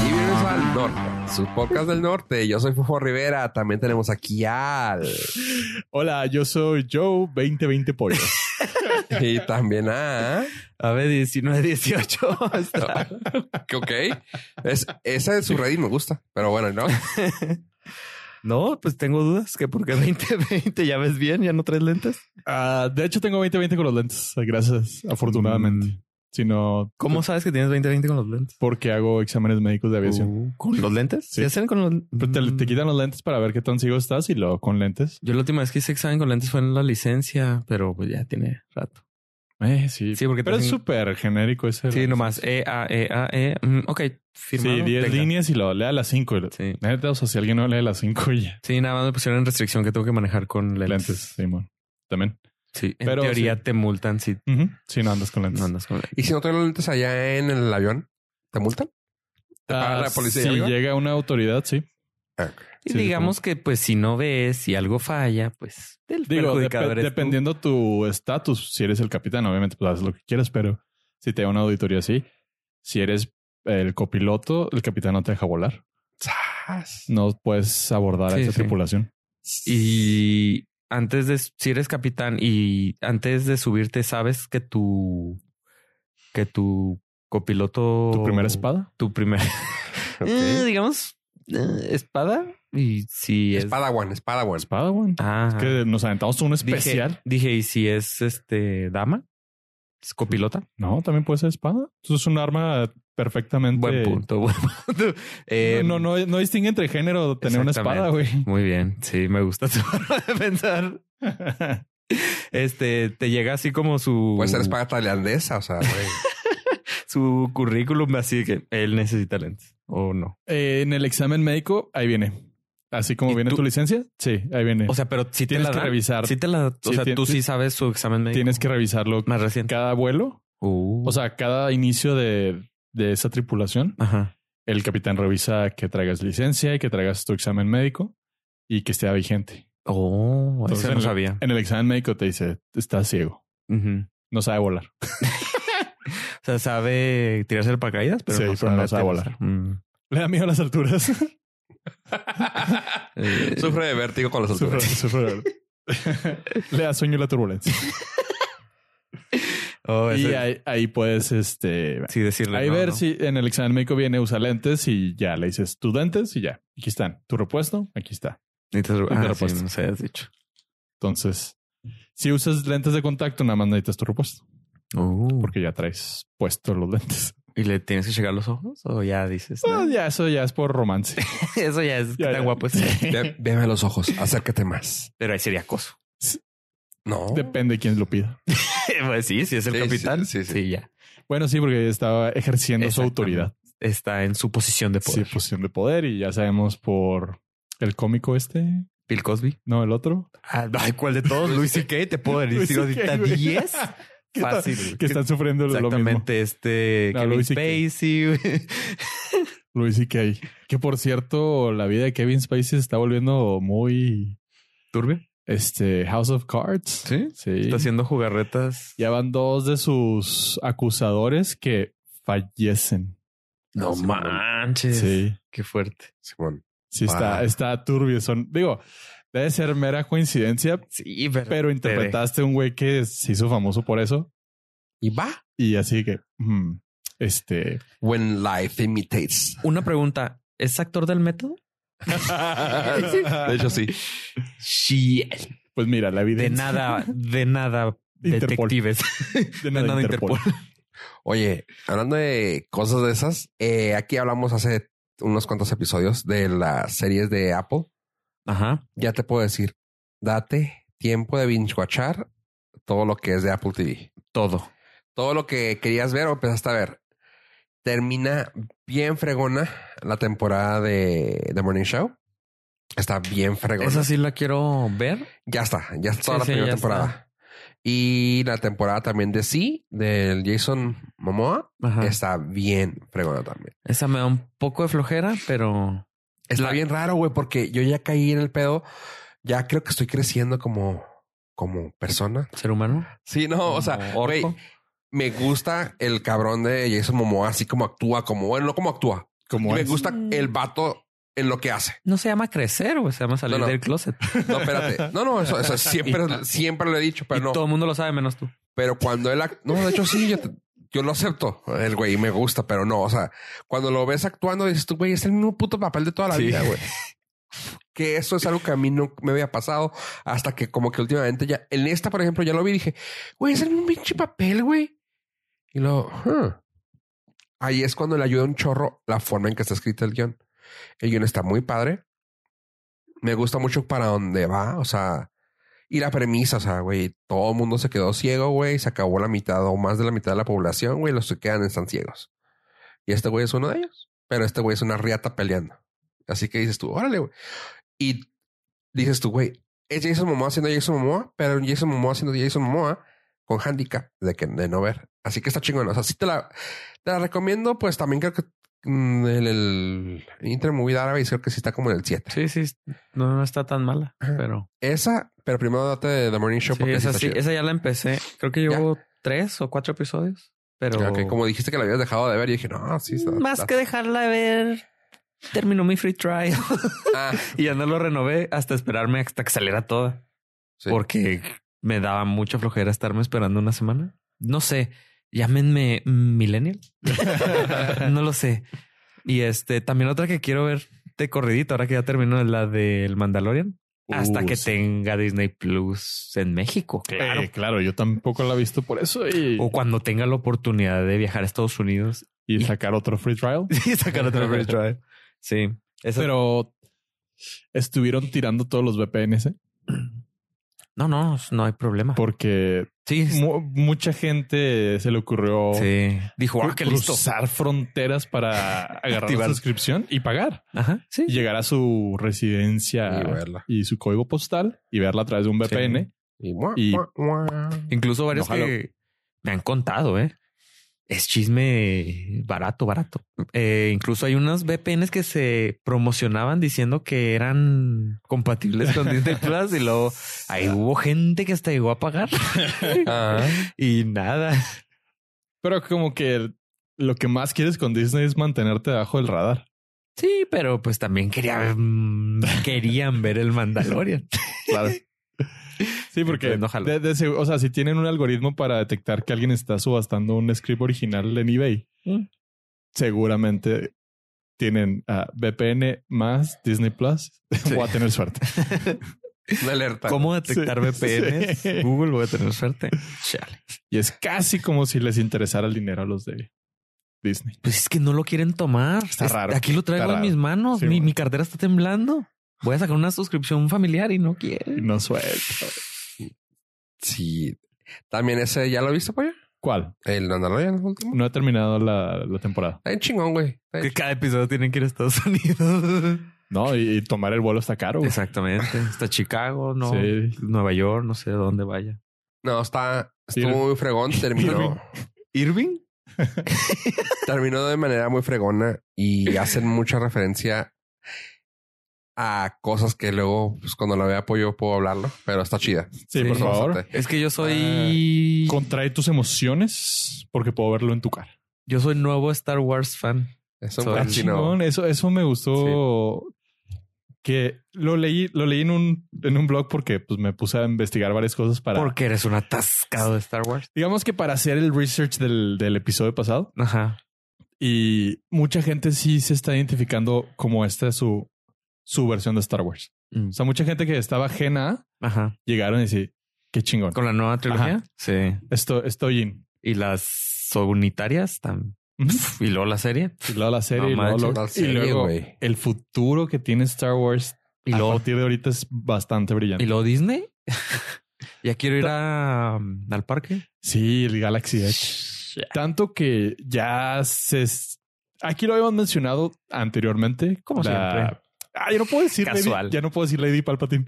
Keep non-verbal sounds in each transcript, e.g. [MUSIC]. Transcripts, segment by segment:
Y bienvenidos al norte, su podcast del norte. Yo soy Fofo Rivera. También tenemos aquí al. Hola, yo soy Joe 2020 Pollo. [LAUGHS] Y también a. A ver, 19, 18. que ok. Es, esa de su red y me gusta. Pero bueno, ¿no? [LAUGHS] no, pues tengo dudas que porque [LAUGHS] 2020 ya ves bien, ya no traes lentes. Ah, de hecho, tengo 2020 con los lentes. Gracias, afortunadamente. Mm. Si no, ¿Cómo sabes que tienes 2020 con los lentes? porque hago exámenes médicos de aviación. Uh, ¿Con los lentes? Sí. ¿Sí hacen con los Pero te, te quitan los lentes para ver qué tan ciego estás y luego con lentes. Yo la última vez que hice examen con lentes fue en la licencia, pero pues ya tiene rato. Eh, sí. Sí, porque Pero es súper genérico ese. Sí, nomás E, A, E, A, E. Mm, ok, firmado. Sí, 10 Venga. líneas y lo lea las 5. Sí. Neta, o sea, si alguien no lee las 5 y [LAUGHS] ya. Sí, nada más me pusieron en restricción que tengo que manejar con lentes. Lentes, Simón. También. Sí, en Pero teoría sí. te multan si. Si no andas con lentes. no andas con lentes. Y si no traes lentes allá en el avión, ¿te multan? ¿Te paga Ah, la policía? si llega una autoridad, sí. Ah, ok. Y Sí, digamos que pues si no ves y algo falla, pues el Digo, tú. dependiendo tu estatus, si eres el capitán, obviamente pues haces lo que quieras, pero si te da una auditoría así, si eres el copiloto, el capitán no te deja volar. No puedes abordar a esa sí. tripulación. Y antes de, si eres capitán y antes de subirte, sabes que tu, que tu copiloto. ¿Tu primera espada? Tu primer, [LAUGHS] Ok. Eh, digamos, eh, espada. Y si es. Espadawan, Espadawan. Espada, güey. Ah, Que nos aventamos un especial. dije, y si es este dama, es copilota. No, también puede ser espada. Eso es un arma perfectamente. Buen punto. Buen punto. [LAUGHS] Eh, no, no, no distingue entre género tener una espada, güey. Muy bien. Sí, me gusta [LAUGHS] tu forma de pensar. [LAUGHS] Este te llega así como su Puede ser espada tailandesa, o sea, güey. su currículum, así que él necesita lentes o no. Eh, en el examen médico, ahí viene. Así como ¿Y viene tú- tu licencia. Sí, ahí viene. O sea, pero si te Tienes la que revisar. Sí te la, o sea, tú sí sabes su examen médico Tienes que revisarlo más reciente. cada vuelo. Uh. O sea, cada inicio de, de esa tripulación, ajá. el capitán revisa que traigas licencia y que traigas tu examen médico y que esté vigente. Oh, Entonces, eso en no el- sabía. En el examen médico te dice, estás ciego, no sabe volar. [LAUGHS] O sea, sabe tirarse el paracaídas, pero Sí, no pero sabe, no sabe aterrizar. Mm. Le da miedo a las alturas. [LAUGHS] Eh, [LAUGHS] Sufre de vértigo con los Sufre- alturas. sufre- Le da sueño la turbulencia. [LAUGHS] oh, y ahí, ahí puedes, este, sí decirle. ahí no, ver no. si en el examen médico viene usa lentes y ya le dices tus lentes y ya. Aquí están. Tu repuesto, aquí está. Necesitas- de Ah, sí, no sé, has dicho. Entonces, si usas lentes de contacto, nada más necesitas tu repuesto Uh. porque ya traes puestos los lentes. ¿Y le tienes que llegar los ojos o ya dices? No? ya, eso ya es por romance. [LAUGHS] Eso ya es Ya, tan ya. guapo. es. Ve- Veme a los ojos, acércate más. Pero ahí sería acoso. No. Depende de quién lo pida. [LAUGHS] pues sí, si es el Sí, capitán. sí, Sí, sí, sí. ya. Bueno, sí, porque estaba ejerciendo su autoridad. Está en su posición de Sí, poder. posición de poder y ya sabemos por el cómico este, Bill Cosby. no el otro. Ah, ay, ¿cuál de todos? [LAUGHS] Luis C.K. Te puedo decir ahorita C.K., güey. 10. Fácil. que están sufriendo lo mismo. Exactamente. Este No, Kevin Louis C.K.. Spacey. güey. Luis y Kay. Que por cierto, la vida de Kevin Spacey se está volviendo muy ¿Turbio? este House of Cards. Sí. Sí. Está haciendo jugarretas. Ya van dos de sus acusadores que fallecen. No Sí, manches. Sí. Qué fuerte. Simón. Sí, está, está turbio. Son, digo, debe ser mera coincidencia, Sí, pero. pero interpretaste un güey que se hizo famoso por eso. Y va. Y así que, mm, este, When life imitates. Una pregunta. ¿Es actor del método? [LAUGHS] De hecho, sí. Sí. pues mira, la De evidencia. nada, de nada. [LAUGHS] Interpol. Detectives. [LAUGHS] de De nada, nada Interpol. Interpol. Oye, hablando de cosas de esas, eh, aquí hablamos hace unos cuantos episodios de las series de Apple. Ajá. Ya te puedo decir, date tiempo de binge watchar todo lo que es de Apple TV. Todo. Todo lo que querías ver o empezaste a ver. Termina bien fregona la temporada de The Morning Show. Está bien fregona. Esa sí la quiero ver. Ya está, ya está toda Sí, la sí, primera temporada. está. Y la temporada también de Sí, del Jason Momoa, Ajá. está bien fregona también. Esa me da un poco de flojera, pero Está La- bien raro, güey, porque yo ya caí en el pedo. Ya creo que estoy creciendo como, como persona. ¿Ser humano? Sí, no, o sea, güey, me gusta el cabrón de Jason Momoa, así como actúa, como bueno, no como actúa. Como me gusta el vato en lo que hace. No se llama crecer, güey. Se llama salir No, no. del closet. No, espérate. No, no, eso, eso [LAUGHS] siempre, siempre lo he dicho, pero y no. todo el mundo lo sabe, menos tú. Pero cuando él, no, de hecho sí, yo, te- yo lo acepto. El güey me gusta, pero no, o sea, cuando lo ves actuando, dices tú, güey, es el mismo puto papel de toda la Sí. vida, güey. Que eso es algo que a mí no me había pasado hasta que como que últimamente ya, en esta, por ejemplo, ya lo vi y dije, güey, es el mismo pinche papel, güey. Y luego, huh. ahí es cuando le ayuda un chorro la forma en que está escrito el guion. El guion está muy padre. Me gusta mucho para dónde va, o sea, y la premisa, o sea, güey, todo el mundo se quedó ciego, güey, se acabó la mitad o más de la mitad de la población, güey, los que quedan están ciegos. Y este güey es uno de ellos, pero este güey es una riata peleando. Así que dices tú, órale, güey. Y dices tú, güey, es Jason Momoa haciendo Jason Momoa, pero Jason Momoa haciendo Jason Momoa con handicap de que de no ver. Así que está chingón. O sea, sí te la, te la recomiendo, pues también creo que mm, el, el Intermovie árabe creo que sí está como en el 7. Sí, sí. No, no está tan mala, pero... Esa, pero primero date de The Morning Show Sí, porque esa, sí, esa ya la empecé. Creo que llevo tres o cuatro episodios. Pero... Ok, como dijiste que la habías dejado de ver, y dije, no, sí. está- Más está- que dejarla de ver, terminó mi free trial. [LAUGHS] Ah, y ya no lo renové hasta esperarme hasta que saliera toda. sí. Porque me daba mucha flojera estarme esperando una semana. No sé, llámenme millennial. [LAUGHS] no lo sé. Y este, también otra que quiero ver de corridito, ahora que ya terminó, es la del Mandalorian. Hasta Uh, que sí. tenga Disney Plus en México, claro. Eh, claro, yo tampoco la he visto por eso y, O cuando tenga la oportunidad de viajar a Estados Unidos y sacar otro free trial. [LAUGHS] y sacar otra free [LAUGHS] trial. Sí. Pero estuvieron tirando todos los VPNs ¿eh? [CLEARS THROAT] No, no, no hay problema. porque sí, mu- mucha gente se le ocurrió sí. Dijo, ah, qué listo. cruzar fronteras para [LAUGHS] agarrar la suscripción y pagar. Ajá, sí. Y llegar a su residencia Y verla. y su código postal y verla a través de un VPN. Y, Y-. Incluso varios No que me han contado, ¿eh? Es chisme barato, barato. Eh, incluso hay unos VPNs que se promocionaban diciendo que eran compatibles con Disney [LAUGHS] Plus y luego ahí hubo gente que hasta llegó a pagar [LAUGHS] y nada. Pero como que lo que más quieres con Disney es mantenerte debajo del radar. Sí, pero pues también quería, mm, querían ver el Mandalorian. [LAUGHS] Claro. Sí, porque Entonces, no jaló. de- de seg- o sea, si tienen un algoritmo para detectar que alguien está subastando un script original en eBay, Mm. seguramente tienen ah, VPN más Disney Plus. Voy a tener suerte. [LAUGHS] Una alerta. ¿Cómo detectar Sí, VPNs? sí. Google, voy a tener suerte. Chale. Y es casi como si les interesara el dinero a los de Disney. Pues es que no lo quieren tomar. Está Es- raro. Aquí lo traigo en raro. mis manos. Sí, mi, bueno. mi cartera está temblando. Voy a sacar una suscripción familiar y no Y quiere. no suelto. Sí. También ese, ¿ya lo viste, pollo? ¿Cuál? El Mandalorian, el último. No he terminado la, la temporada. Está bien chingón, güey. Está bien Que cada episodio tienen que ir a Estados [LAUGHS] Unidos. No, y, y tomar el vuelo está caro. güey. Exactamente. Está Chicago, no. Sí. Nueva York, no sé dónde vaya. No, está, estuvo Irving. muy fregón. Terminó, [LAUGHS] ¿Irving? terminó de manera muy fregona y hacen mucha referencia a cosas que luego, pues cuando la vea apoyo puedo hablarlo, pero está chida. Sí, por favor. Bastante. Es que yo soy. Contrae tus emociones porque puedo verlo en tu cara. Yo soy nuevo Star Wars fan. Es un Soy buen Ah, chino. chingón. Eso, eso me gustó. Que lo leí, lo leí en un, en un blog porque pues, me puse a investigar varias cosas para. Porque eres un atascado de Star Wars. Digamos que para hacer el research del, del episodio pasado. Ajá. Y mucha gente sí se está identificando como esta es su, su versión de Star Wars. Mm. O sea, mucha gente que estaba ajena Ajá. llegaron y decir, qué chingón. Con la nueva trilogía. Ajá. Sí. Esto, estoy in. Y las unitarias también. Y luego la serie. Y luego la serie No y luego, manches, lo- la y serie, luego güey. el futuro que tiene Star Wars Y a luego, partir de ahorita es bastante brillante. y luego Disney. [LAUGHS] ya quiero ir a, al parque. Sí, el Galaxy Edge. Tanto que ya se... Aquí lo habíamos mencionado anteriormente. Como siempre. Ah, ya no puedo decir Casual. Lady, ya no puedo decir Lady Palpatine.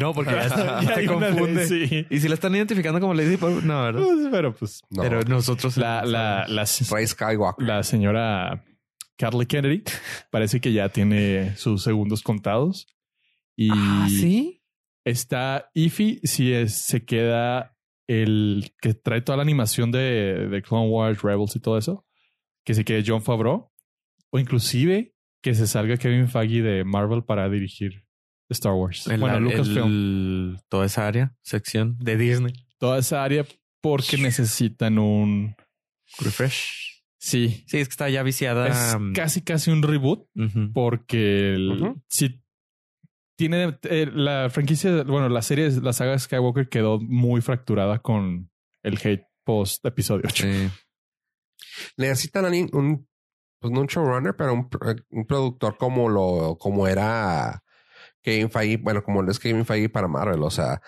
No, porque [LAUGHS] ya, ley, confunde. sí. Y si la están identificando como Lady Pau, no, ¿verdad? Pues, Pero pues No, Pero nosotros la, la, la, Rey Skywalker. la señora Kathleen Kennedy parece que ya tiene sus segundos contados. Y Ah, sí. Está iffy si es- se queda el que trae toda la animación de, de Clone Wars, Rebels y todo eso. Que se quede John Favreau. O inclusive que se salga Kevin Feige de Marvel para dirigir Star Wars. El- bueno, Lucasfilm. el- toda esa área, sección de Disney. Toda esa área porque necesitan un... Refresh. Sí. Sí, es que está ya viciada. Es mm, casi, casi un reboot porque el- si tiene eh, la franquicia, bueno, la serie, la saga de Skywalker quedó muy fracturada con el hate post episodio 8. Sí. Necesitan alguien- un, pues no un showrunner, pero un, pro- un productor como lo, como era Kevin Feige, bueno, como lo es Kevin Feige para Marvel. O sea,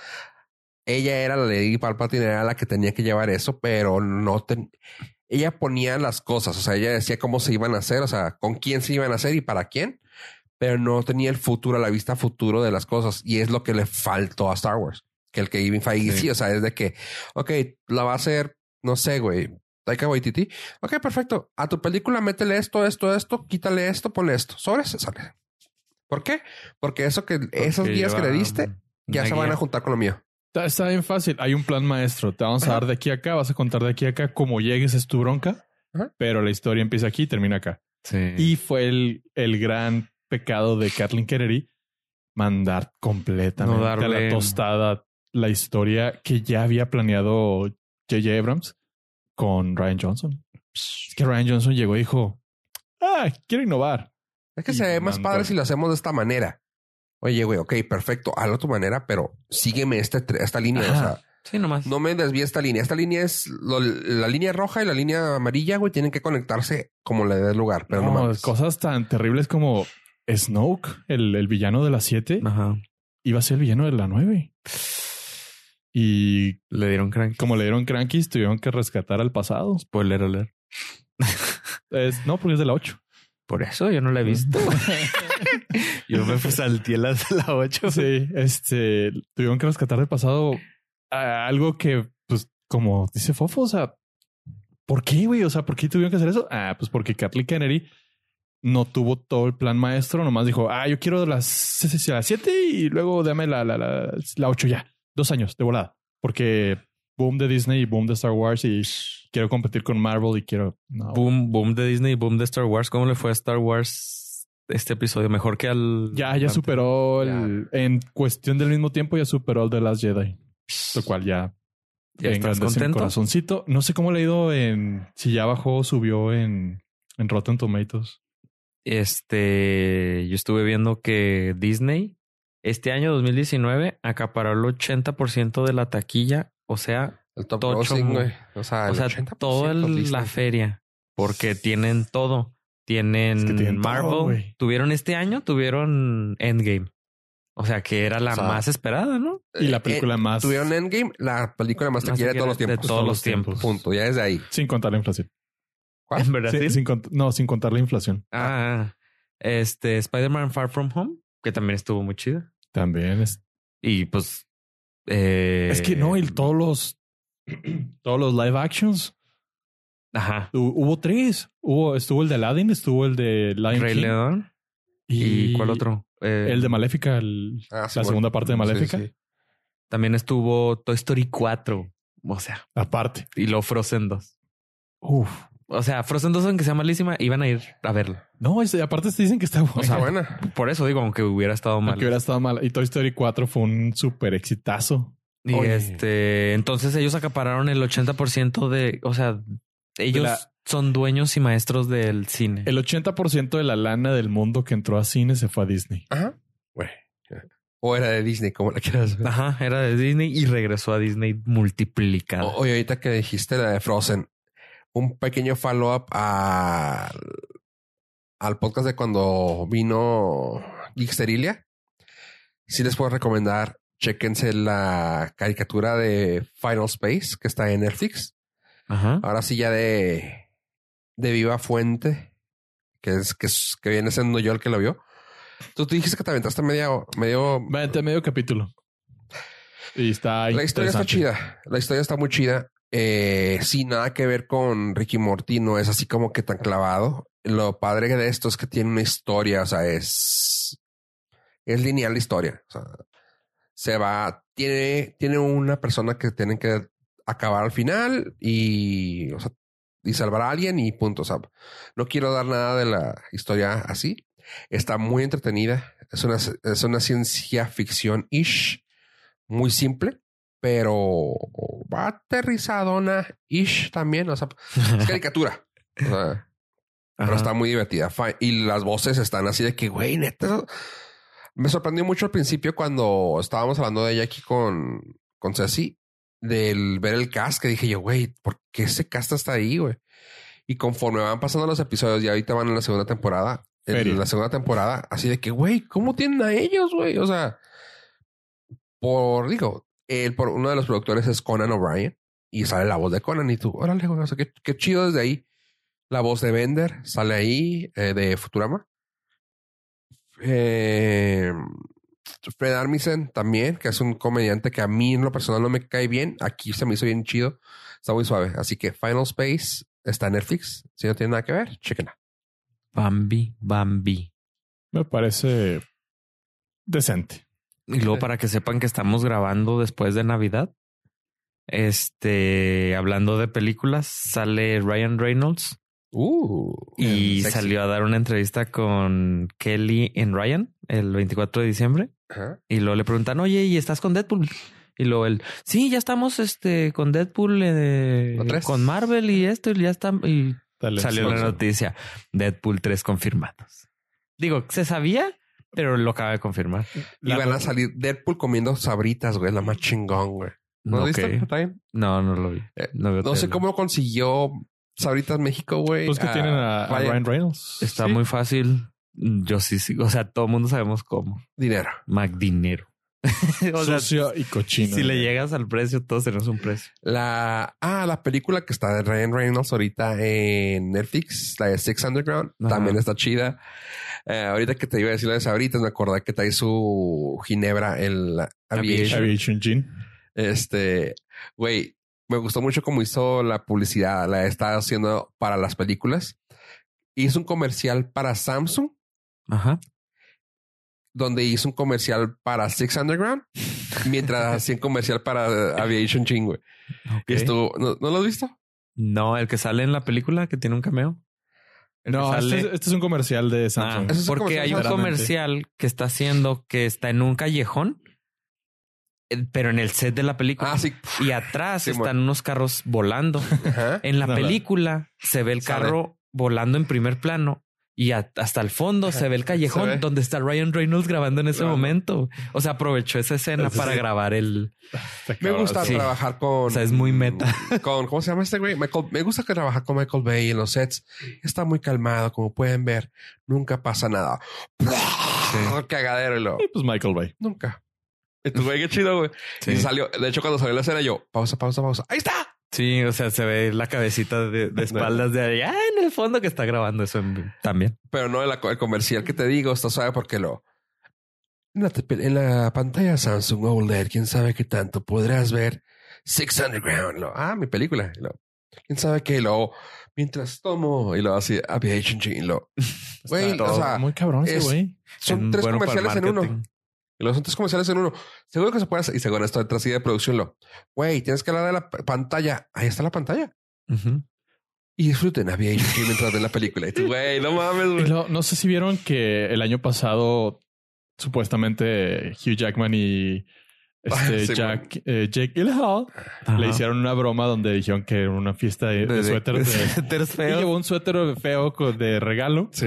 ella era la Lady Palpatine, era la que tenía que llevar eso, pero no ten- ella ponía las cosas, o sea, ella decía cómo se iban a hacer, o sea, con quién se iban a hacer y para quién, pero no tenía el futuro, la vista futuro de las cosas. Y es lo que le faltó a Star Wars. Que el que Kevin Feige Sí. sí, o sea, es de que, ok, la va a hacer, no sé, güey, Taika Waititi. Ok, perfecto. A tu película métele esto, esto, esto, quítale esto, ponle esto. Sobre se sale. ¿Por qué? Porque eso que esos Porque días que le diste mm, ya se van a juntar con lo mío. Está, está bien fácil. Hay un plan maestro. Te vamos a dar de aquí a acá, vas a contar de aquí a acá. Como llegues es tu bronca, Ajá. pero la historia empieza aquí y termina acá. Sí. Y fue el, el gran pecado de Kathleen Kennedy mandar completamente No a la tostada la historia que ya había planeado J.J. Abrams con Ryan Johnson. Es que Ryan Johnson llegó y dijo, ah, quiero innovar. Es que Y se ve más padre si lo hacemos de esta manera. Oye, güey, ok, perfecto, hazlo a tu manera, pero sígueme este, tre- esta línea. O sea, Sí, nomás. no me desvíe esta línea. Esta línea es lo- la línea roja y la línea amarilla, güey, tienen que conectarse como le dé lugar. Pero no, cosas tan terribles como Snoke, el, el villano de la 7, Ajá. iba a ser el villano de la 9. [LAUGHS] Y Le dieron crank. como le dieron crankies, tuvieron que rescatar al pasado. Spoiler alert. Es, no, porque es de la 8. Por eso yo no la he visto. [LAUGHS] yo me salté las de la 8. Sí, este, tuvieron que rescatar del pasado a algo que, pues, como dice Fofo, o sea, ¿por qué, güey? O sea, ¿por qué tuvieron que hacer eso? Ah, pues porque Kathleen Kennedy no tuvo todo el plan maestro, nomás dijo, ah, yo quiero las, las 7 y luego dame la, la, la, la 8 ya. Dos años de volada. Porque boom de Disney y boom de Star Wars y quiero competir con Marvel y quiero... No, Boom, boom de Disney, boom de Star Wars. ¿Cómo le fue a Star Wars este episodio? Mejor que al. Ya, ya superó el, en cuestión del mismo tiempo, ya superó el de las Jedi. Lo cual ya ¿Ya estás contento? corazoncito. No sé cómo le ha ido en si ya bajó, subió en, en Rotten Tomatoes. Este, yo estuve viendo que Disney este año 2019 acaparó el 80% de la taquilla, o sea, El top grossing, güey. O sea, o el sea, 80% toda el- la feria, porque tienen todo. Tienen, Es que tienen todo, Marvel, tuvieron este año, tuvieron Endgame. O sea, que era la O sea, más esperada, ¿no? Y la Eh, película más Tuvieron Endgame, la película más taquillera de todos los taquillera de tiempos. todos los tiempos. Punto. Ya desde ahí. sin contar la inflación. ¿Cuál? En verdad, Sí, sin no, sin contar la inflación. Ah, este Spider-Man Far From Home, que también estuvo muy chida. También es. Y pues. eh, es que no, y todos los [CLEARS THROAT] todos los live actions. Ajá. hu- Hubo tres. Hubo, estuvo el de Aladdin, estuvo el de Lion Rey King León. ¿Y, cuál otro? Eh, El de Maléfica, el- Ah, la bueno. segunda parte de Sí, Maléfica. sí. También estuvo Toy Story 4. O sea, Aparte. y lo Frozen 2. Uf. O sea, Frozen 2, aunque sea malísima, iban a ir a verla. No, es- aparte te dicen que está buena. Está buena. Por eso digo, aunque hubiera estado mal. Aunque hubiera estado mal. Y Toy Story 4 fue un súper exitazo. Y Oye. este, entonces ellos acapararon el 80% de, o sea, ellos la- son dueños y maestros del cine. El 80% de la lana del mundo que entró a cine se fue a Disney. Ajá. Güey. O era de Disney, como la quieras ver. Ajá, era de Disney y regresó a Disney multiplicado. O- Oye, ahorita que dijiste la de Frozen, un pequeño follow-up al, al podcast de cuando vino Geeksterilia. Sí les puedo recomendar, chequense la caricatura de Final Space que está en Netflix. Ajá. Ahora sí ya de, de Viva Fuente, que es, que es- que viene siendo yo el que lo vio. Tú te dijiste que te aventaste medio, medio medio capítulo. Y está La historia está chida. La historia está muy chida. Eh, sin nada que ver con Ricky Morty, no es así como que tan clavado. Lo padre de esto es que tiene una historia, o sea, es, es lineal la historia. O sea, se va, tiene, tiene una persona que tienen que acabar al final y, y salvar a alguien y punto. O sea, no quiero dar nada de la historia así. Está muy entretenida. Es una, es una ciencia ficción ish, muy simple, pero va aterrizadona ish también. O sea, es caricatura. O sea, [LAUGHS] pero está muy divertida. Y las voces están así de que, güey, neta. Me sorprendió mucho al principio cuando estábamos hablando de ella aquí con, con Ceci, del ver el cast, que dije yo, güey, ¿por qué ese cast está ahí, güey? Y conforme van pasando los episodios y ahorita van en la segunda temporada, en la segunda temporada, así de que, güey, ¿cómo tienen a ellos, güey? O sea, por, digo, el, por uno de los productores es Conan O'Brien y sale la voz de Conan y tú, órale, güey, o sea, qué, qué chido desde ahí. La voz de Bender sale ahí, eh, de Futurama. Eh, Fred Armisen también, que es un comediante que a mí en lo personal no me cae bien. Aquí se me hizo bien chido. Está muy suave. Así que Final Space está en Netflix. Si no tiene nada que ver, chequenla. Bambi, Bambi. Me parece decente. Y luego para que sepan que estamos grabando después de Navidad. Este, hablando de películas, sale Ryan Reynolds Uh, y salió a dar una entrevista con Kelly en Ryan el 24 de diciembre. Y luego le preguntan, oye, ¿y estás con Deadpool? Y luego él, sí, ya estamos este, con Deadpool, eh, con Marvel y esto, y ya está. Y Dale, salió la noticia, Deadpool 3 confirmados. Digo, se sabía, pero lo acaba de confirmar. Y La- van a salir Deadpool comiendo sabritas, güey. La más chingón, güey. ¿No lo Ok. viste? No, no lo vi. Eh, No, sé cómo consiguió Sabritas México, güey. Pues que Ah, tienen a, Ryan Reynolds. Está Sí. muy fácil. Yo sí, sí. O sea, todo el mundo sabemos cómo. Dinero. McDinero. [LAUGHS] o sea, sucio y cochino. si le llegas al precio, todos tenemos un precio. La, ah, la película que está de Ryan Reynolds ahorita en Netflix, la de Six Underground, Ajá. también está chida. Eh, ahorita que te iba a decir la de Sabritas, me acordé que trae su Ginebra, el Aviation. Aviation. Este, güey, me gustó mucho cómo hizo la publicidad, la está haciendo para las películas. Hizo un comercial para Samsung, Ajá. Donde hizo un comercial para Six Underground, mientras [LAUGHS] hacía un comercial para Aviation Ching, güey. Y estuvo, ¿no, ¿no lo has visto? No, el que sale en la película que tiene un cameo. El No, este, sale- es, este es un comercial de Ah, Samsung. Es porque comercial hay un comercial que está haciendo que está en un callejón, eh, pero en el set de la película. Ah, sí. Y atrás Sí, están unos carros volando. Ajá. En la No, película se ve el Sale. carro volando en primer plano y a- hasta el fondo se ve el callejón ve. donde está Ryan Reynolds grabando en ese Claro. momento. O sea, aprovechó esa escena Sí, para sí. grabar el. Me gusta Sí. trabajar con. O sea, es muy meta. [LAUGHS] Con, ¿cómo se llama este güey? Michael, me gusta que trabajar con Michael Bay en los sets. Está muy calmado, como pueden ver. Nunca pasa nada. [LAUGHS] Cagadero y lo. Y pues Michael Bay. Nunca. Y tu güey, qué chido, güey. Sí. Y salió, de hecho, cuando salió la escena, yo, pausa, pausa, pausa. Ahí está. Sí, o sea, se ve la cabecita de, de [LAUGHS] espaldas de allá en el fondo que está grabando eso en- también. Pero no el, el comercial que te digo, está suave porque lo. En la, te- en la pantalla Samsung OLED, quién sabe qué tanto podrás ver Six Underground. Lo, ah, mi película. Lo, quién sabe qué. Lo, mientras tomo y lo así, Aviation y Lo, [LAUGHS] güey, Está o sea, muy cabrón ese es- güey. son En- tres bueno comerciales en uno. Y los son tres comerciales en uno. Seguro que se puede hacer. Y según esto, detrás de producción, lo, güey, tienes que hablar de la pantalla. Ahí está la pantalla. Y disfruten Aviation G mientras ven la película. Y tú, güey, no mames, Y güey. lo- no sé si vieron que el año pasado supuestamente Hugh Jackman y este Sí, Jack, eh, Jake Gyllenhaal Ajá. le hicieron una broma donde dijeron que era una fiesta de, de De- de- suéteres. [LAUGHS] y llevó un suéter feo de regalo. Sí.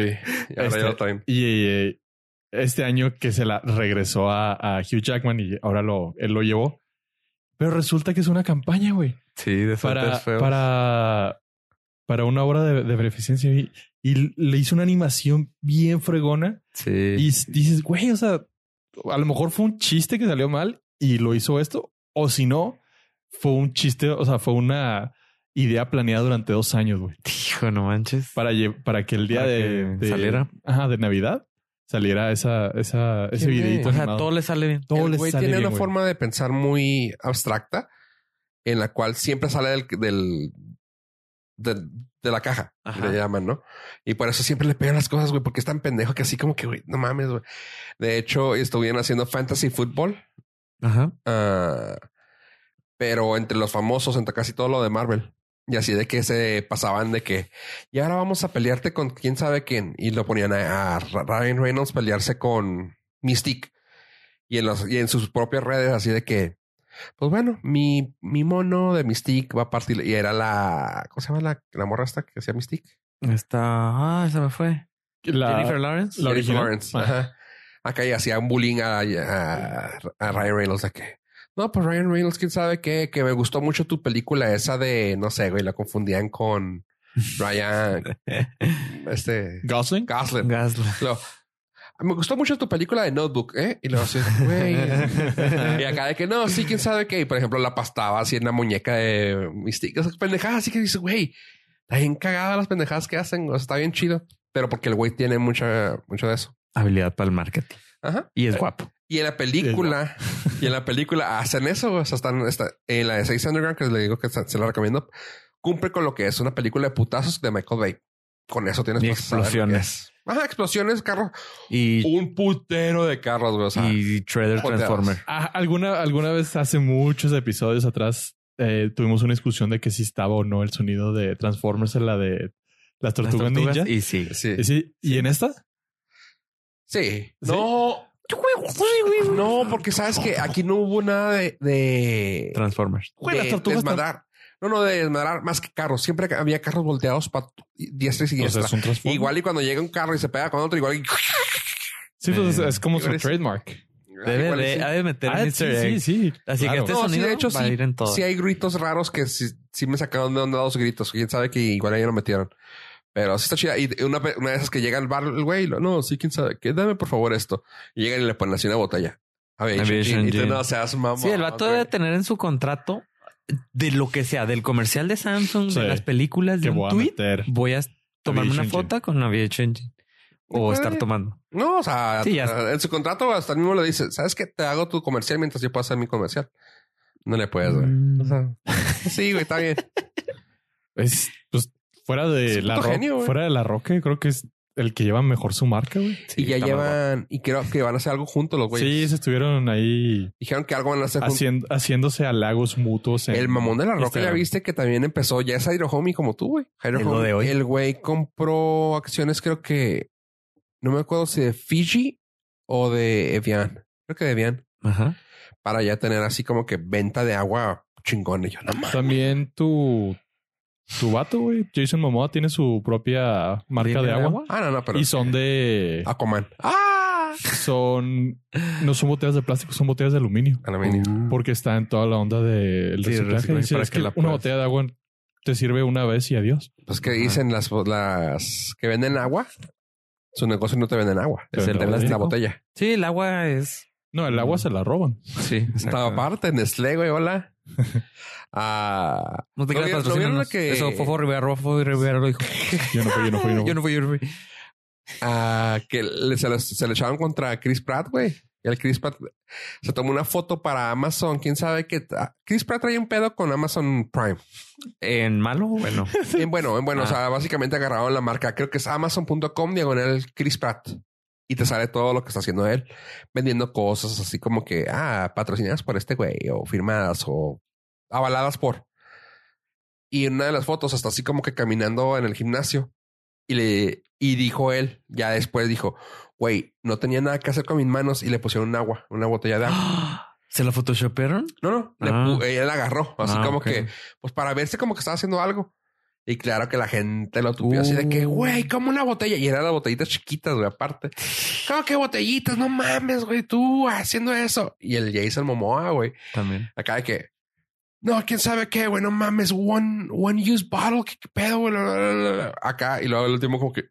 Y Este. Y este año que se la regresó a, a Hugh Jackman y ahora lo, él lo llevó. Pero resulta que es una campaña, güey, Sí, de para, feos. para, para una obra de, de beneficencia. Y, y le hizo una animación bien fregona. Sí. Y dices, güey, o sea, a lo mejor fue un chiste que salió mal y lo hizo esto. O si no, fue un chiste, o sea, fue una idea planeada durante dos años, güey. Hijo, no manches. Para, para que el día de, que de- saliera. Ajá, de Navidad saliera esa, esa, ese videito. O sea, todo le sale bien. Todo el le güey sale tiene bien, una güey. forma de pensar muy abstracta en la cual siempre sale del, del, de la caja, Ajá. le llaman, ¿no? Y por eso siempre le pegan las cosas, güey, porque es tan pendejo que así como que, güey, no mames, güey. De hecho, estuvieron haciendo fantasy fútbol Ajá. Ah, pero entre los famosos, entre casi todo lo de Marvel. Y así de que se pasaban de que, y ahora vamos a pelearte con quién sabe quién. Y lo ponían a, a Ryan Reynolds pelearse con Mystique. Y en, los, y en sus propias redes, así de que, pues bueno, mi, mi mono de Mystique va a partir. Y era la, ¿cómo se llama la, la morra esta que hacía Mystique? Está. Ah, se me fue. La, Jennifer Lawrence. la Jennifer original. Lawrence. Ajá. Acá ya hacía un bullying a, a, a Ryan Reynolds de que no, pues Ryan Reynolds, quién sabe qué, que me gustó mucho tu película esa de no sé, güey, la confundían con Ryan, [LAUGHS] este Gosling. Gosling. Luego, me gustó mucho tu película de Notebook, ¿eh? Y luego así, güey. [LAUGHS] y acá de que no, sí, quién sabe qué. Y por ejemplo, la pastaba así en la muñeca de Mystique. Esas pendejadas así que dices, güey, está bien cagada las pendejadas que hacen. O sea, está bien chido. Pero porque el güey tiene mucha, mucho de eso. Habilidad para el marketing. Ajá. Y es guapo. Y en la película, y en la película hacen eso. O sea, están, está, en la de Six Underground, que le digo que se se la recomiendo, cumple con lo que es una película de putazos de Michael Bay. Con eso tienes explosiones. es. Ajá, explosiones, carros. Y, Un putero de carros, güey. O sea, y Shredder. Transformer. Ah, alguna, alguna vez hace muchos episodios atrás eh, tuvimos una discusión de que si estaba o no el sonido de Transformers en la de las Las tortugas, tortugas, ninja. Y sí. sí. Y, sí, ¿Y en esta? Sí. No. No, porque sabes que aquí no hubo nada de, de, Transformers. Las de tortugas desmadrar. No, no, de desmadrar más que carros. Siempre había carros volteados para diestra y O sea, siniestra. es un Transformer. igual y cuando llega un carro y se pega con otro, igual y... Sí, pues Eh, es como su igual es- trademark. Debe igual y de, ha de meter Ah, sí, sí. Así claro. que este No, sí, de hecho, va a sí. ir en todo. Sí hay gritos raros que sí, sí me sacaron de onda dos gritos. Quién sabe que igual ahí lo metieron. Pero sí está chida. Y una, una de esas que llega al bar, el güey, no, sí, quién sabe. Que dame por favor esto. Y llegan y le ponen así una botella. Aviation Aviation Gin. Y tú Gin. no seas mamá. Sí, el vato debe tener en su contrato de lo que sea, del comercial de Samsung, Sí. de las películas, Que de un voy a tweet. meter. Voy a tomarme una foto con Aviation Engine. O estar tomando. No, o sea, Sí, ya en su contrato hasta el mismo le dice, ¿sabes qué? Te hago tu comercial mientras yo puedo hacer mi comercial. No le puedes, güey. Mm. O sea, sí, güey, está bien. [LAUGHS] Es, pues, fuera de la puto Ro- genio, fuera de la roca, creo que es el que lleva mejor su marca, güey. y ya llevan, y creo que van a hacer algo juntos los güeyes. Sí, se estuvieron ahí Dijeron que algo van a hacer haciendo, haciéndose halagos mutuos. en El mamón de la roca ya viste que también empezó, ya es Hydro Homie como tú, güey. Lo Homie. de hoy. El güey compró acciones, creo que, no me acuerdo si de Fiji o de Evian. Creo que de Evian. Ajá. Para ya tener así como que venta de agua chingón. Y yo, no. También tu, tu vato, güey. Jason Momoa tiene su propia marca ¿Línea de de agua. agua? Ah, no, no, pero. Y son de... Aquaman. ¡Ah! Son... No son botellas de plástico, son botellas de aluminio. Aluminio. Porque está en toda la onda del Sí, reciclaje. reciclaje, Dice, para es que que la una botella de agua te sirve una vez y adiós. Pues que dicen las, las que venden agua. Su negocio no te venden agua. Te Es el venden de la, botella. Sí, el agua es. No, el agua se la roban. Sí, Estaba aparte, Nestlé, güey, hola. Ah, No te ¿No creas, no vieron que- Eso, Fofo Rivera, Fofo Rivera lo dijo. Yo no fui, yo no fui, yo no fui. [LAUGHS] Yo no fui, yo no fui. ah, que le- se, le, se le echaban contra Chris Pratt, güey. Y el Chris Pratt se tomó una foto para Amazon. Quién sabe que ah, Chris Pratt trae un pedo con Amazon Prime. ¿En malo? Bueno. En bueno, en bueno, o sea, básicamente agarraron la marca. Creo que es amazon.com diagonal Chris Pratt. Y te sale todo lo que está haciendo él, vendiendo cosas así como que, ah, patrocinadas por este güey, o firmadas, o avaladas por. Y en una de las fotos, hasta así como que caminando en el gimnasio. Y le, y dijo él, ya después dijo, güey, no tenía nada que hacer con mis manos y le pusieron un agua, una botella de agua. [GASPS] ¿Se la photoshopearon? No, no, le Ah. él agarró, así Ah, como que, pues para verse como que estaba haciendo algo. Y claro que la gente lo tupió así de que, Uh. güey, como una botella. Y eran las botellitas chiquitas, güey, aparte. ¿Cómo que botellitas? No mames, güey, tú haciendo eso. Y el Jason Momoa, güey, También. acá de que, no, quién sabe qué, güey, no mames, one, one use bottle, qué, qué pedo, güey. Acá, y luego el último, como que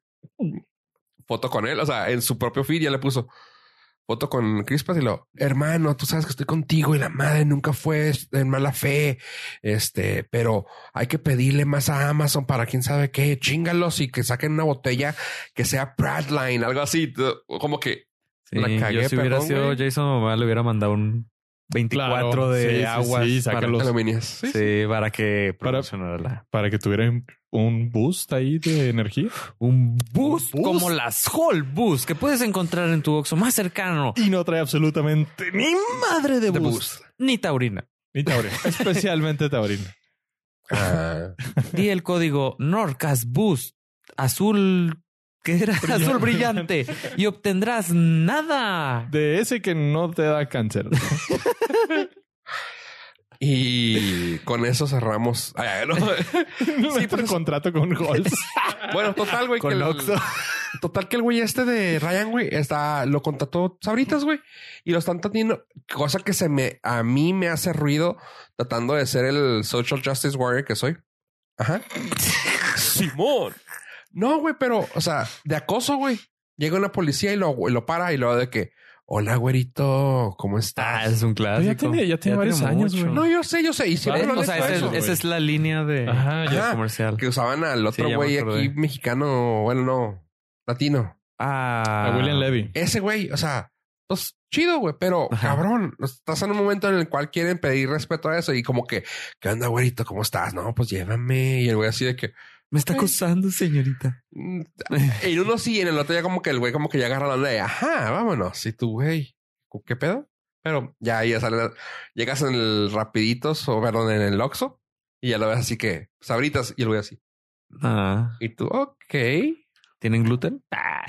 foto con él, o sea, en su propio feed ya le puso foto con Chris Pratt y lo, hermano, tú sabes que estoy contigo y la madre nunca fue en mala fe, este, pero hay que pedirle más a Amazon para quién sabe qué, chingalos y que saquen una botella que sea Pratline, algo así, como que Sí, La cagué, yo si hubiera perdón, sido. Jason Momoa le hubiera mandado un 24 Claro, de sí, sí, aguas. sí, para, sácalos. Aluminios. Sí, sí. sí, para que Para- que tuvieran un boost ahí de energía. Un boost, ¿Un boost? como las Hall Boost que puedes encontrar en tu Oxxo más cercano. Y no trae absolutamente ni madre de De boost. boost. Ni taurina. Ni taurina. [LAUGHS] Especialmente taurina. Ah, [LAUGHS] Di el código Norcas Boost azul, que era azul brillante y obtendrás nada. De ese que no te da cáncer. [LAUGHS] y con eso cerramos. Ay, ay, [LAUGHS] no. sí, pues- contrato con Halls. [LAUGHS] Bueno, total, güey. Con que el- Oxxo. Total que el güey este de Ryan, güey, está, lo contrató Sabritas, güey. Y lo están teniendo, cosa que se me, a mí me hace ruido tratando de ser el social justice warrior que soy. Ajá. Simón. No, güey, pero, o sea, de acoso, güey. Llega una policía y lo, y lo para y luego de que, hola, güerito, ¿cómo Ah, estás? es un clásico. Ya tiene- ya tiene varios años, güey. no, yo sé, yo sé. Y siempre lo han o sea, eso, esa es la línea de, Ajá, comercial. que usaban al otro güey aquí mexicano, bueno, no, latino. Ah, A William Levy. ese güey, o sea, pues chido, güey, pero Ajá. cabrón, estás en un momento en el cual quieren pedir respeto a eso y como que, ¿qué onda, güerito? ¿Cómo estás? No, pues llévame. Y el güey así de que, Me está acosando, señorita. mm, en uno sí, en el otro ya como que el güey como que ya agarra la onda de, ajá, vámonos. Y tú, güey, ¿qué pedo? Pero ya, ya sale, llegas en el rapiditos o perdón, en el Oxxo y ya lo ves así que, sabritas y el güey así. Ah, Y tú, ok. ¿tienen gluten? Ah,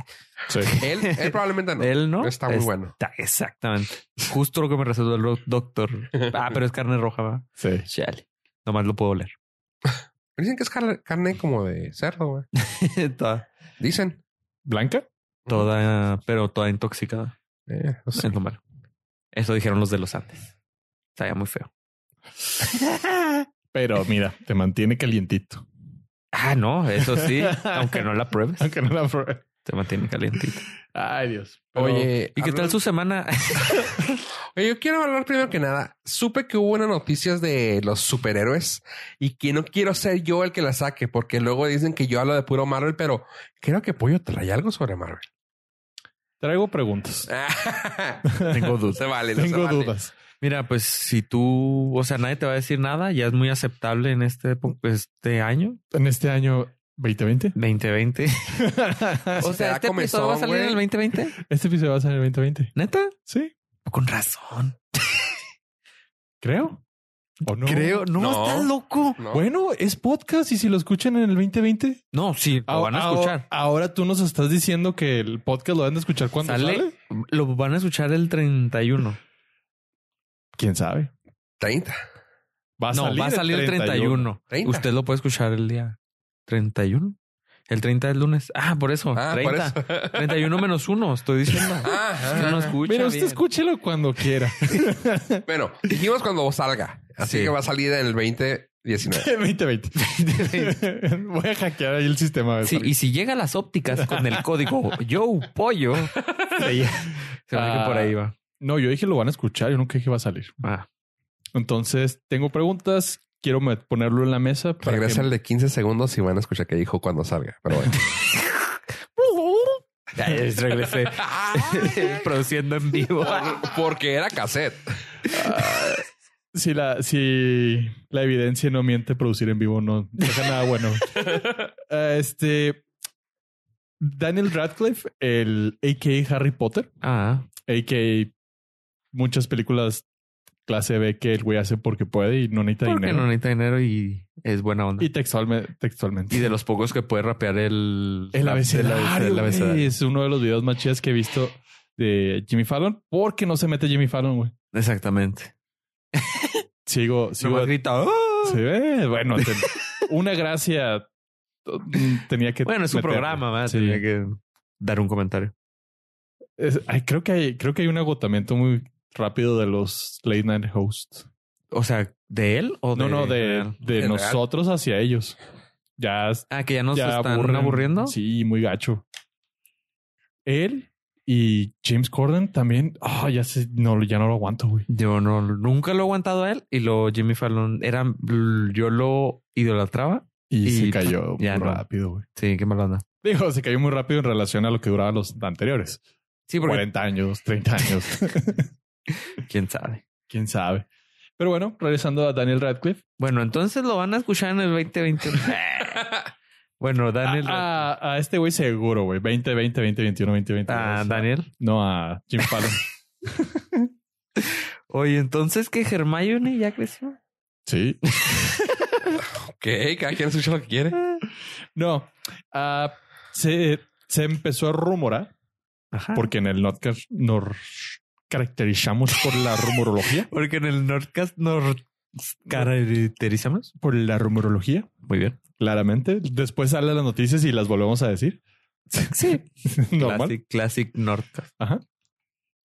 Sí. Él, él probablemente no. Él no. Está muy bueno. exactamente. Justo lo que me recetó el doc- doctor. Ah, pero es carne roja, ¿va? Sí. Chale. Nomás lo puedo oler. Dicen que es carne, carne como de cerdo, güey. [LAUGHS] toda, Dicen. ¿Blanca? toda, pero toda intoxicada. Eh. Es lo malo. Eso dijeron los de los Andes. Sabía muy feo. [LAUGHS] Pero mira, te mantiene calientito. Ah, no, eso sí. [LAUGHS] aunque no la pruebes, Aunque no la pruebe. Te mantiene calientito. Ay, Dios. Pero- Oye, ¿Y qué tal su semana? [LAUGHS] Oye, yo quiero hablar primero que nada. Supe que hubo unas noticias de los superhéroes y que no quiero ser yo el que la saque porque luego dicen que yo hablo de puro Marvel, pero creo que Pollo trae algo sobre Marvel. Traigo preguntas. [LAUGHS] Tengo dudas. Se vale, no se Tengo vale. dudas. Mira, pues si tú, o sea, nadie te va a decir nada, ya es muy aceptable en este, po- este año, En este año 2020. 2020. [LAUGHS] o sea, da este episodio va a salir en el güey. 2020. Este episodio va a ser en el 2020. ¿Neta? Sí, Con razón. creo. ¿O no? Creo, no, No. está loco. No. Bueno, es podcast y si lo escuchan en el 2020. No, sí, lo van a Ahora- escuchar. Ahora tú nos estás diciendo que el podcast lo van a escuchar cuando Sale, sale. lo van a escuchar el 31. ¿Quién sabe? 30. Va a no, salir va a salir el 31. 30. Usted lo puede escuchar el día 31. El 30 es lunes. Ah, por eso. Ah, por 30. eso. [LAUGHS] 31 menos 1, estoy diciendo. Ah, Es que no escucha Mira, usted bien. escúchelo cuando quiera. [LAUGHS] Bueno, dijimos cuando salga. Así Sí. que va a salir en el 2019. El 2020. Voy a hackear ahí el sistema. Sí, y si llega a las ópticas con el código [LAUGHS] Yo Pollo, se, se ve que por ahí va. No, yo dije lo van a escuchar. Yo nunca dije va a salir. Ah, Entonces, tengo preguntas. Quiero ponerlo en la mesa. Para Regresa que- el de 15 segundos y van a escuchar que dijo cuando salga. Pero bueno. [LAUGHS] ya es, regresé [LAUGHS] produciendo en vivo. Porque era cassette. si, la, si la evidencia no miente, producir en vivo no deja nada bueno. Eh, [LAUGHS] este... Daniel Radcliffe, el a.k.a. Harry Potter, Ah, a.k.a. muchas películas clase B que el güey hace porque puede y no necesita porque dinero. no necesita dinero y es buena onda. Y textualmente, textualmente. Y de los pocos que puede rapear el... el abecedario, el abecedario. es uno de los videos más chidos que he visto de Jimmy Fallon porque no se mete Jimmy Fallon, güey. Exactamente. [LAUGHS] Sigo, sigo. Nomás grita, "Ah". Sí, eh, bueno, ten- [LAUGHS] una gracia tenía que. Bueno, es meterle. programa, ¿verdad? Sí. Tenía que dar un comentario. Es- ay, creo que hay, creo que hay un agotamiento muy rápido de los late night hosts. O sea, ¿de él o No, de... no, de, de ¿En nosotros hacia ellos. Ya, Ah, que ya nos ya están aburren. aburriendo. Sí, muy gacho. Él y James Corden también. Ah, ya sé, no, ya no lo aguanto, güey. Yo no, nunca lo he aguantado a él y lo Jimmy Fallon era, yo lo idolatraba. Y, Y, se cayó ya muy no. rápido, güey. Sí, qué mala onda. Digo, se cayó muy rápido en relación a lo que duraban los anteriores. Sí, porque 40 años, 30 años. [LAUGHS] [LAUGHS] quién sabe. quién sabe. Pero bueno, regresando a Daniel Radcliffe. Bueno, entonces lo van a escuchar en el 2021. [LAUGHS] bueno, Daniel. A, a- a este güey seguro, güey. 2020, 2021, 2022. Ah, Daniel. No a Jim Fallon. [LAUGHS] Oye, entonces que Hermione ya creció. sí. Ok, cada quien escucha lo que quiere. No. Ah, se, se empezó a rumorar, Ajá. porque en el Notcast nos caracterizamos por la rumorología. [LAUGHS] Porque en el Nordcast nos caracterizamos. Por la rumorología, Muy bien. claramente. Después salen las noticias y las volvemos a decir. Sí. [LAUGHS] Normal. Classic, classic Nordcast. Ajá.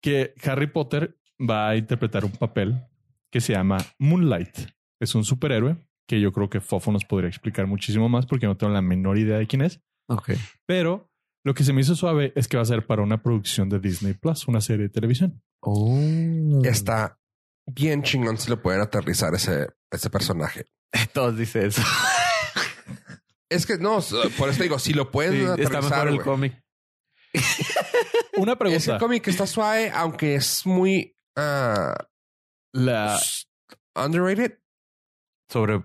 Que Harry Potter va a interpretar un papel que se llama Moonlight. Es un superhéroe que yo creo que Fofo nos podría explicar muchísimo más porque no tengo la menor idea de quién es. Ok. Pero lo que se me hizo suave es que va a ser para una producción de Disney Plus, una serie de televisión. Oh. Está bien chingón si lo pueden aterrizar ese, ese personaje. [LAUGHS] Todos dicen eso. Es que no, por eso digo, si lo pueden Sí, está aterrizar. mejor el cómic. [LAUGHS] Una Es el pregunta. cómic está suave, aunque es muy ah, La s- underrated. Sobre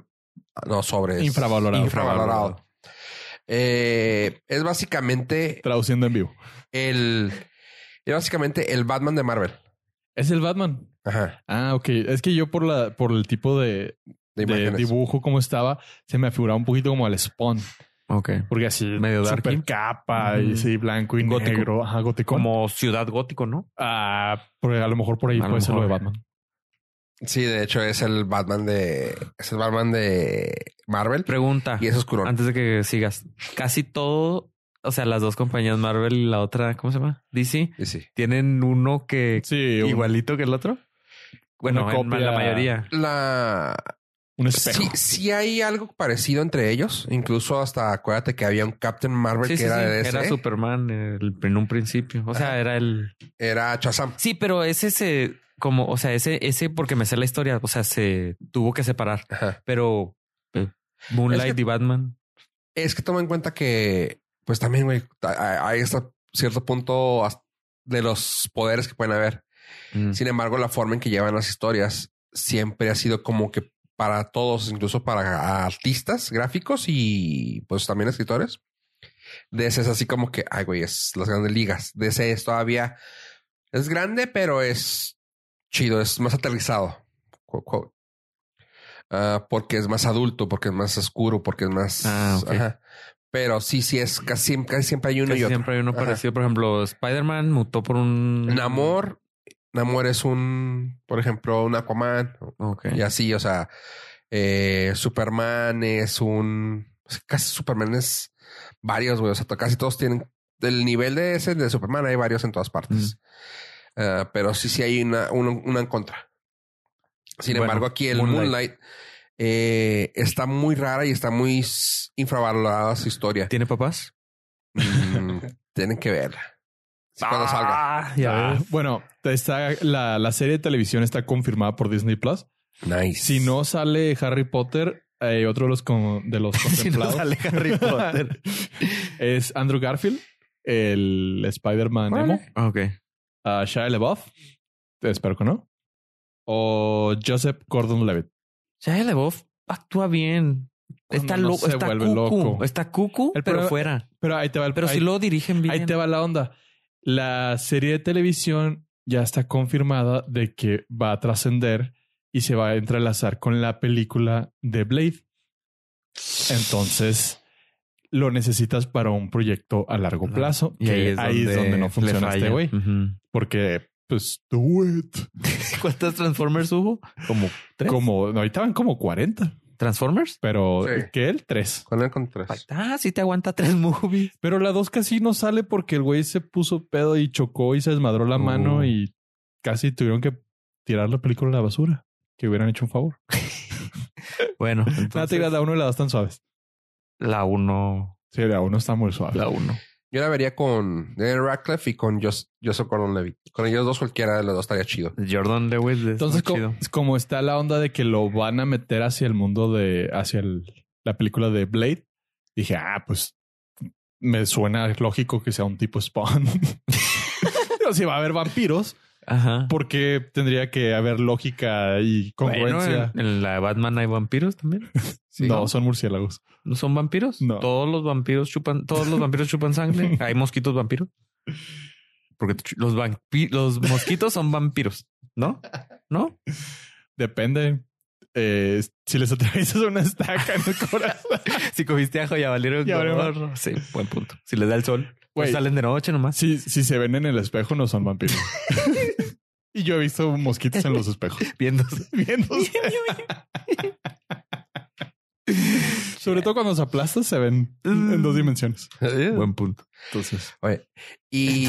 No, sobre. Infravalorado. Infravalorado. Eh, es básicamente traduciendo en vivo. el. Es básicamente el Batman de Marvel. Es el Batman. Ajá. Ah, ok. Es que yo por la por el tipo de, De de imágenes. dibujo como estaba, se me figuraba un poquito como al Spawn. Ok. Porque así Medio super capa y Ujú. sí, blanco y Gótico. negro. Ajá, gótico. Como ciudad gótico, ¿no? Ah, porque a lo mejor por ahí A lo puede ser lo de. Batman. Sí, de hecho es el Batman de. Es el Batman de Marvel. Pregunta. Y es oscuro. Antes de que sigas. Casi todo, o sea, las dos compañías Marvel y la otra, ¿cómo se llama? DC, Sí, sí. tienen uno que Sí, un, igualito que el otro. Bueno, en la mayoría. La. un espejo. Sí, sí hay algo parecido entre ellos. Incluso hasta acuérdate que había un Captain Marvel Sí, que sí, era sí. de DC. Era Superman el- en un principio. O sea, Ajá. era el. Era Shazam. Sí, pero ese se como, o sea, ese, ese porque me sé la historia, o sea, se tuvo que separar. Ajá. Pero eh, Moonlight Es que- y Batman. Es que toma en cuenta que, pues también, güey, hay hasta cierto punto de los poderes que pueden haber. mm, Sin embargo, la forma en que llevan las historias siempre ha sido como que para todos, incluso para artistas gráficos y pues también escritores. DC es así como que, ay, güey, es las grandes ligas. DC es todavía, es grande, pero es chido, es más aterrizado. Quote, quote. Ah, porque es más adulto, porque es más oscuro, porque es más... Ah, ok. ajá. Pero sí, sí, es casi, casi siempre hay uno Casi y otro. siempre hay uno Ajá. parecido. Por ejemplo, Spider-Man mutó por un Namor, Namor es un, por ejemplo, un Aquaman Ok. y así, o sea, eh, Superman es un, casi Superman es varios, güey, o sea, casi todos tienen del nivel de ese de Superman, hay varios en todas partes, Ah, pero sí, sí hay una, una, una en contra. Sin Bueno, embargo, aquí el Moonlight. Moonlight, eh, está muy rara y está muy infravalorada su historia. ¿Tiene papás? Mm, [LAUGHS] tienen que verla. Sí, cuando salga. Ah, ya Ah, ves. bueno, está la, la serie de televisión está confirmada por Disney Plus. Nice. Si no sale Harry Potter, eh, otro de los, con- de los [LAUGHS] Si no contemplados sale Harry [LAUGHS] Potter. es Andrew Garfield, el Spider-Man Órale. Emo, ok. a Shia LaBeouf, espero que no, o Joseph Gordon-Levitt. Shia LaBeouf actúa bien. Cuando Está no loco, se está vuelve cucu. loco. Está cucu, El pero problema- fuera. Pero ahí te va el Pero ahí, si lo dirigen bien. ahí te va la onda. La serie de televisión ya está confirmada de que va a trascender y se va a entrelazar con la película de Blade. Entonces lo necesitas para un proyecto a largo plazo. Y ahí que es, donde no funciona este güey. Porque, pues, [LAUGHS] do it. ¿Cuántos Transformers hubo? Como tres. Como, no, ahorita van como 40, ¿Transformers? pero Sí. que él tres. Con él con tres. Ah, sí te aguanta tres movies. Pero la dos casi no sale porque el güey se puso pedo y chocó y se desmadró la Oh. mano y casi tuvieron que tirar la película a la basura. Que hubieran hecho un favor. [LAUGHS] Bueno, [LAUGHS] entonces, la uno y la dos están suaves. la uno. Sí, la uno está muy suave. La uno. Yo la vería con Daniel Radcliffe y con Jos- Joseph Gordon-Levitt. Con ellos dos cualquiera de los dos estaría chido. Jordan Lewis. es Entonces, co- chido. como está la onda de que lo van a meter hacia el mundo de, hacia el- la película de Blade, dije, ah, pues me suena lógico que sea un tipo Spawn. [LAUGHS] Pero si va a haber vampiros, Ajá. ¿Por qué tendría que haber lógica y Bueno, congruencia? en, en la Batman hay vampiros también. [LAUGHS] Sí. no, son murciélagos. ¿No son vampiros? No. Todos los vampiros chupan, todos los vampiros chupan sangre. [LAUGHS] Hay mosquitos vampiros. Porque los, vampi- los mosquitos son vampiros, ¿no? ¿No? Depende. Eh, si les atraviesas una estaca en el corazón. [LAUGHS] Si cogiste ajo ya valieron. Ya valieron. gorro. Sí, buen punto. Si les da el sol, pues salen de noche nomás. Si, si se ven en el espejo, no son vampiros. [LAUGHS] y yo he visto mosquitos en los espejos. Viéndose. Viéndose. Sobre todo cuando se aplastan, se ven en dos dimensiones. Buen punto. Entonces, Oye, y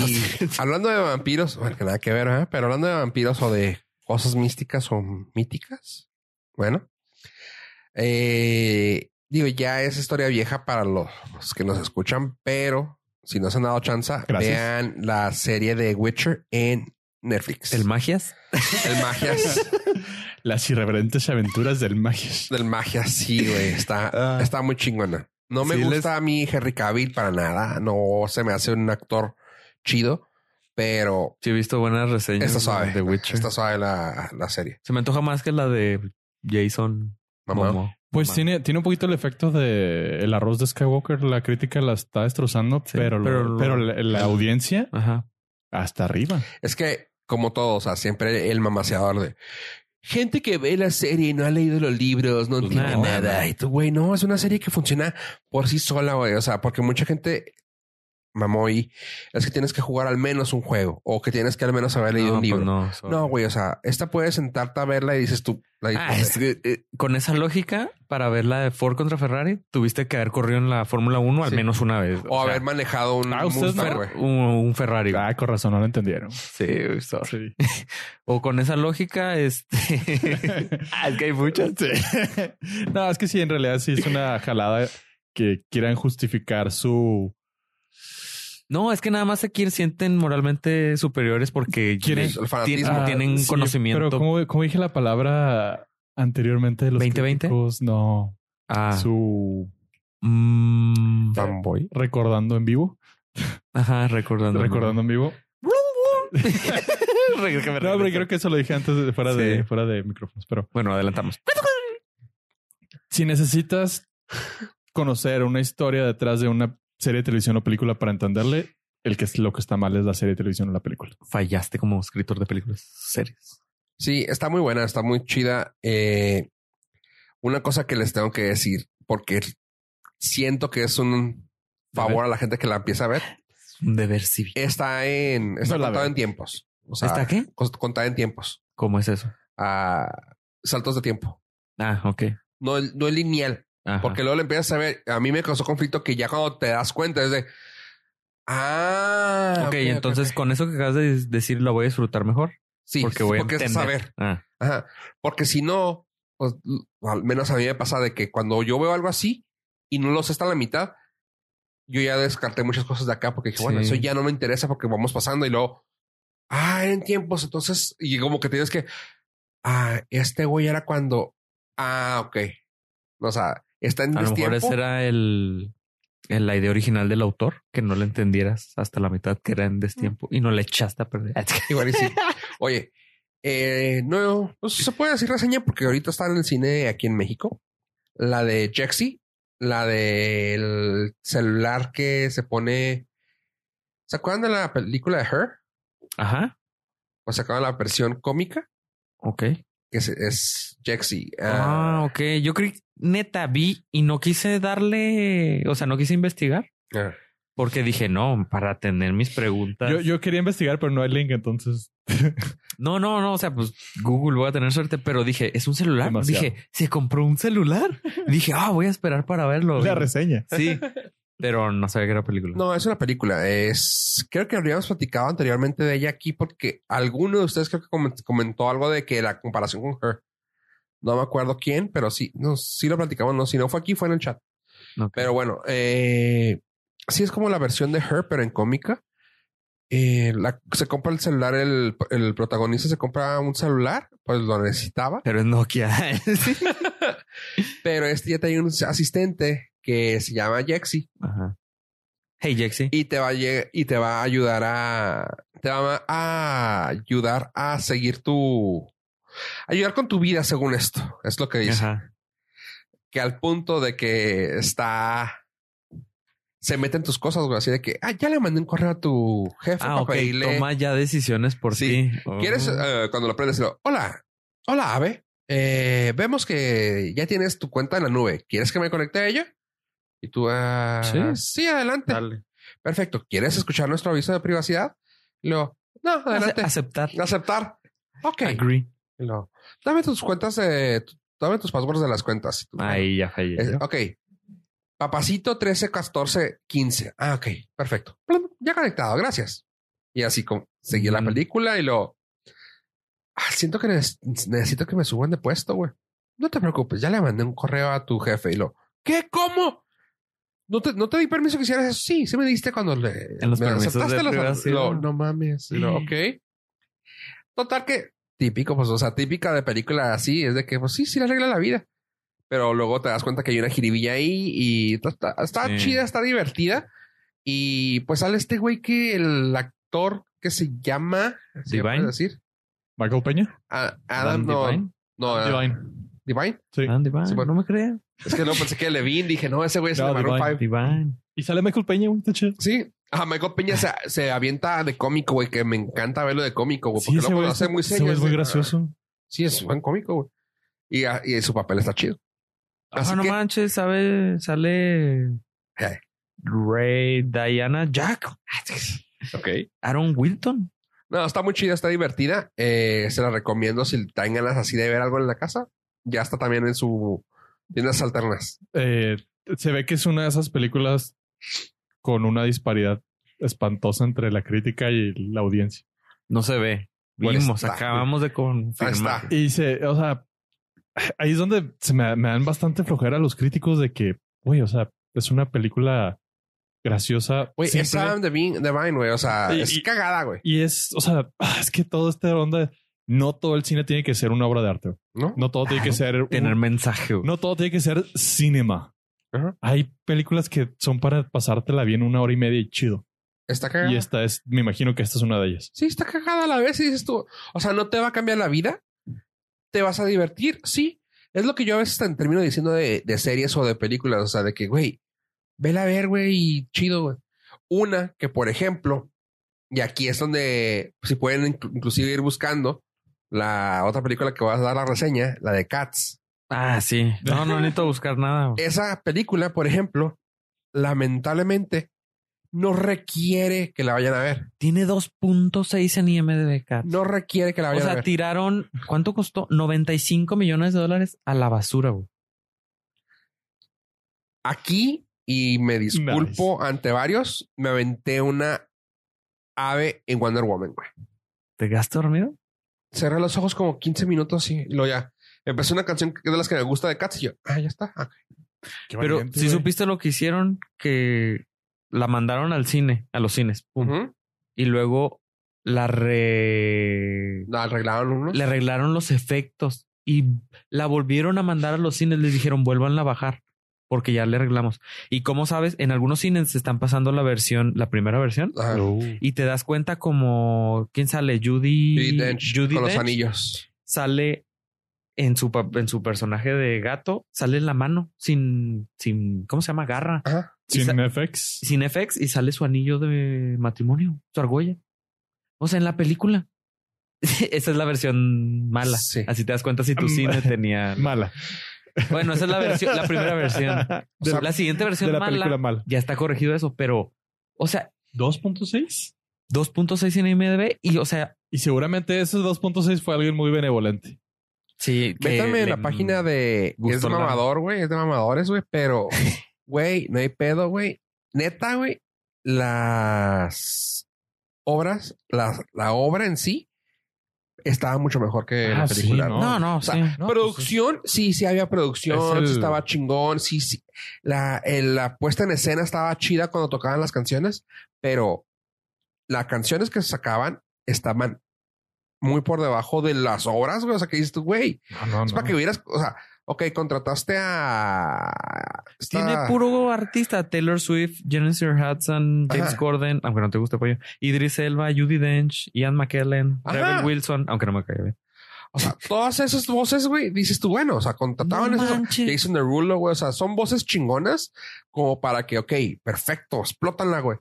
hablando de vampiros, bueno, que nada que ver, ¿eh? pero hablando de vampiros o de cosas místicas o míticas, bueno, eh, digo, ya es historia vieja para los, los que nos escuchan, pero si no se han dado chance, Gracias. vean la serie de Witcher en Netflix. ¿El magias? El Magias. [LAUGHS] las irreverentes aventuras del Magias. del Magias, sí, güey. Está, [LAUGHS] Ah. está muy chingona. No me Sí, gusta les- a mí Henry Cavill para nada. No se me hace un actor chido, pero Sí, he visto buenas reseñas está suave. de Witcher. Está suave la, la serie. Se me antoja más que la de Jason Mamá. Pues Mamá. tiene, tiene un poquito el efecto de el arroz de Skywalker. La crítica la está destrozando, Sí, pero, lo- pero pero, la, la audiencia Ajá. hasta arriba. Es que, como todo, o sea, siempre el mamaseador de gente que ve la serie y no ha leído los libros, no Pues entiende nada. Y tú, güey, no, es una serie que funciona por sí sola, güey. O sea, porque mucha gente mamó y es que tienes que jugar al menos un juego o que tienes que al menos haber leído No, un pues libro. no. No, güey, o sea, esta puedes sentarte a verla y dices tú, la Ah, es que eh, con esa lógica, para ver la de Ford contra Ferrari, tuviste que haber corrido en la Fórmula 1 al Sí. menos una vez. o sea, haber manejado un Ah, ustedes Mustang, no- güey. un, un Ferrari. Ah, con razón, no lo entendieron. Sí, sorry. Sí. [LAUGHS] O con esa lógica, este. [LAUGHS] ah, es que hay muchas. Sí. [LAUGHS] No, es que sí, en realidad sí es una jalada que quieran justificar su No, es que nada más se quieren, sienten moralmente superiores porque Quieren- El fanatismo. tienen, tienen Ah, sí, conocimiento. Pero como, como dije la palabra anteriormente de los 2020? críticos, no Ah, su mm, Fanboy. recordando en vivo, ajá, recordando. recordando en vivo. [LAUGHS] No, pero creo que eso lo dije antes de fuera de fuera de micrófonos, pero Bueno, adelantamos. si necesitas conocer una historia detrás de una serie de televisión o película para entenderle, el que es lo que está mal es la serie de televisión o la película. Fallaste como escritor de películas series. Sí, está muy buena, está muy chida. Eh, una cosa que les tengo que decir, porque siento que es un favor a la gente que la empieza a ver, Un deber civil. está en está No contado en tiempos. O sea, ¿Está qué? contada en tiempos. ¿Cómo es eso? a saltos de tiempo. Ah, ok. No, no es lineal. Ajá. Porque luego le empiezas a ver. A mí me causó conflicto que ya cuando te das cuenta es de. Ah. ok, entonces con eso que acabas de decir lo voy a disfrutar mejor. Sí, porque voy a porque entender. saber. Ah, Ajá. Porque si no, pues, al menos a mí me pasa de que cuando yo veo algo así y no lo sé hasta la mitad, yo ya descarté muchas cosas de acá porque dije, bueno, eso ya no me interesa porque vamos pasando y luego, ah, en tiempos, entonces, y como que tienes que, ah, este güey era cuando, ah, ok. O sea, está en a lo mejor esa era el, el- la idea original del autor, que no le entendieras hasta la mitad que era en destiempo y no le echaste a perder. Igual y sí. Oye, eh, no, no se puede decir reseña porque ahorita está en el cine aquí en México. La de Jexy, la del celular que se pone. ¿Se acuerdan de la película de Her? Ajá. ¿O de la versión cómica? Ok. Que es, es Jexy. Ah, ok. Yo creí, neta, vi y no quise darle, o sea, no quise investigar ah. porque dije, no, para tener mis preguntas. Yo, yo quería investigar, pero no hay link, entonces [LAUGHS] No, no, no. O sea, pues Google voy a tener suerte, pero dije, es un celular. Demasiado. Dije, se compró un celular. [LAUGHS] dije, ah, voy a esperar para verlo. la reseña. Sí, [LAUGHS] pero no sabía que era película. No, es una película. Es creo que habríamos platicado anteriormente de ella aquí porque alguno de ustedes creo que coment- comentó algo de que la comparación con Her. No me acuerdo quién, pero sí, no, sí lo platicamos. No, si no fue aquí, fue en el chat. Pero bueno, eh, sí es como la versión de Her, pero en cómica. Eh, la- se compra el celular, el, el protagonista se compra un celular, pues lo necesitaba. Pero es Nokia. [LAUGHS] Pero este ya tenía un asistente que se llama Jexy. Ajá. Hey, Jexy. y te va a y te va a ayudar a te va a ayudar a seguir tu ayudar con tu vida según esto es lo que dice Ajá. que al punto de que está se mete en tus cosas güey así de que ah ya le mandé un correo a tu jefe Ah, para ok. pedirle Toma ya decisiones por Sí. ti. quieres Oh. eh, cuando lo prendes lo, hola hola Ave Eh, vemos que ya tienes tu cuenta en la nube quieres que me conecte a ella y tú ah, Sí. sí adelante Dale. Perfecto. ¿Quieres escuchar nuestro aviso de privacidad? Y luego, no, adelante. Ace- Aceptar. Aceptar. Ok. Agree. Y luego, dame tus cuentas, de, tu- dame tus passwords de las cuentas. Ahí ya fallé. es- ok. Papacito 13, 14, 15. Ah, ok. Perfecto. Ya conectado. Gracias. Y así como seguí la película y lo ah, siento que neces- necesito que me suban de puesto, güey. No te preocupes. Ya le mandé un correo a tu jefe y lo, ¿qué? ¿Cómo? No te, no te di permiso que hicieras eso. Sí, sí me diste cuando le En los me permisos aceptaste de los- privacidad. lo- no mames. Lo, ok. Total que típico, pues, o sea, típica de película así es de que, pues sí, sí le arregla la vida. Pero luego te das cuenta que hay una jiribilla ahí y está, está- está Sí. chida, está divertida. Y pues sale este güey que el actor que se llama, ¿sí Divine. decir? Michael Peña. Adam, Adam no, Divine. no, ah, Divine. Divine. Sí. Ah, Divine. Sí, bueno. No me creas. Es que no pensé que Levine, dije, no, ese güey es No, de Maroon Divine. 5. Divine. Y sale Michael Peña, güey. Sí. Ah, Michael Peña se, se avienta de cómico, güey, que me encanta verlo de cómico, güey, porque luego güey lo hace muy serio. es muy ah, gracioso. Sí, es buen cómico, güey. Y, ah, y su papel está chido. Así Ah, no que- manches, sabe, sale. Ray Diana Jack. Ok. Aaron Wilton. No, está muy chida, está divertida. Eh, se la recomiendo si traen ganas así de ver algo en la casa. Ya está también en su tiendas alternas. Eh, se ve que es una de esas películas con una disparidad espantosa entre la crítica y la audiencia. No se ve. Bueno, Vimos, está. acabamos de Ahí confirmar. está. Y se, o sea, ahí es donde se me, me dan bastante flojera los críticos de que, güey, o sea, es una película graciosa. Güey, es Adam Devine, güey. O sea, Y- es y- cagada, güey. Y es, o sea, ah, es que todo este onda, no todo el cine tiene que ser una obra de arte. ¿No? No todo tiene que ser, un- Tener mensaje. güey. no todo tiene que ser cinema. Ajá. Hay películas que son para pasártela bien una hora y media y chido. Está cagada. Y esta es, me imagino que esta es una de ellas. Sí, está cagada a la vez. Y dices tú, o sea, no te va a cambiar la vida. Te vas a divertir. Sí. Es lo que yo a veces te- termino diciendo de, de series o de películas. O sea, de que, güey, vela a ver, güey, y chido, güey. Una que, por ejemplo, y aquí es donde, si pueden inclu- inclusive ir buscando la otra película que vas a dar la reseña, la de Cats. Ah, sí. No, no necesito [LAUGHS] buscar nada. güey. Esa película, por ejemplo, lamentablemente no requiere que la vayan a ver. Tiene 2.6 en IMDb, Cat. No requiere que la o vayan a sea, ver. tiraron, ¿cuánto costó? 95 millones de dólares a la basura, güey. Aquí, y me disculpo ante varios, me aventé una ave en Wonder Woman, güey. ¿Te quedaste dormido? Cerré los ojos como 15 minutos y lo ya. Empecé una canción que es de las que me gusta de Cats y yo, ah, ya está. Ah, Pero si supiste lo que hicieron, que la mandaron al cine, a los cines, y luego la re... La arreglaron unos. le arreglaron los efectos y la volvieron a mandar a los cines. Les dijeron, vuelvan a bajar porque ya le arreglamos. Y como sabes, en algunos cines se están pasando la versión, la primera versión, Ajá. y te das cuenta como quién sale, Judy, Judy Dench con los anillos. sale en su pa- en su personaje de gato, sale en la mano sin sin ¿cómo se llama? garra, Ajá. Sin FX. sin FX y sale su anillo de matrimonio, su argolla. O sea, en la película. [LAUGHS] Esa es la versión mala. Sí. Así te das cuenta si tu [LAUGHS] cine tenía. Mala. Bueno, esa es la versión, la primera versión. [LAUGHS] De la- la siguiente versión de la mala película mala. ya está corregido eso, pero, o sea, 2.6. 2.6 en IMDb y, o sea, Y seguramente ese 2.6 fue alguien muy benevolente. sí. que Métanme en la página de. Es de mamador, güey. Es de mamadores, güey. Pero, [LAUGHS] güey, no hay pedo, güey. Neta, güey. Las obras, la obra en sí estaba mucho mejor que Ah, la sí, película. ¿no? No, no, O sea, sí. No, producción, sí, sí había producción, el- estaba chingón, sí, sí. La, el- la puesta en escena estaba chida cuando tocaban las canciones, pero las canciones que se sacaban estaban muy por debajo de las obras, güey. O sea, que dices tú, güey, No, no, es no. para que hubieras, o sea, ok, contrataste a Tiene puro artista. Taylor Swift, Jennifer Hudson, James Ajá. Corden, aunque no te guste pollo. Idris Elba, Judy Dench, Ian McKellen. Rebel Wilson, aunque no me cae bien. O sea, todas esas voces, güey, dices tú, bueno, o sea, contrataban No esos. Jason Derulo, güey, o sea, son voces chingonas como para que, ok, perfecto, explótanla, güey.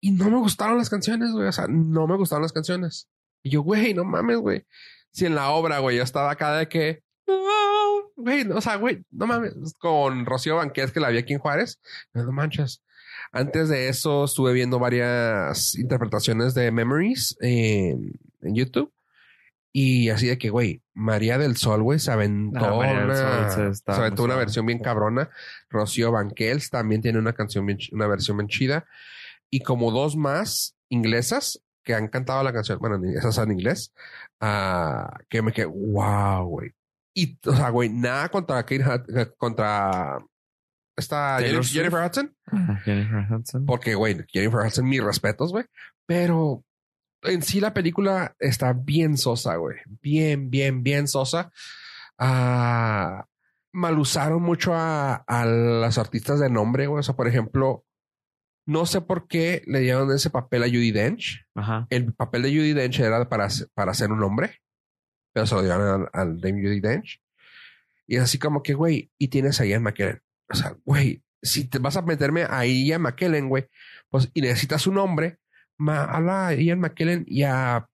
Y no me gustaron las canciones, güey, o sea, no me gustaron las canciones. Y yo, güey, no mames, güey. Si en la obra, güey, yo estaba acá de que, "No", güey, o sea, güey, no mames, con Rocío Banqués que la vi aquí en Juárez, no manches. Antes de eso estuve viendo varias interpretaciones de Memories en, en YouTube. Y así de que, güey, María del Sol, güey, se aventó, Ah, una, Sol se aventó una versión bien cabrona. Rocío Banquels también tiene una canción bien, una versión bien chida. Y como dos más inglesas que han cantado la canción, bueno, en- esas en inglés, ah, que me quedé, wow, güey. Y, o sea, güey, nada contra Kate Hud- eh, contra esta Jennifer, Jennifer Hudson. Jennifer Hudson. Porque, güey, Jennifer Hudson, mis respetos, güey. Pero en sí la película está bien sosa, güey. Bien, bien, bien sosa. Ah, mal usaron mucho a, a las artistas de nombre, güey. O sea, por ejemplo, no sé por qué le dieron ese papel a Judy Dench. Ajá. El papel de Judy Dench era para, para ser un hombre, pero se lo dieron al, al de Judy Dench. Y es así como que, güey, y tienes a Ian McKellen. O sea, güey, si te vas a meterme a Ian McKellen, güey, pues y necesitas un hombre, ma, habla a Ian McKellen y a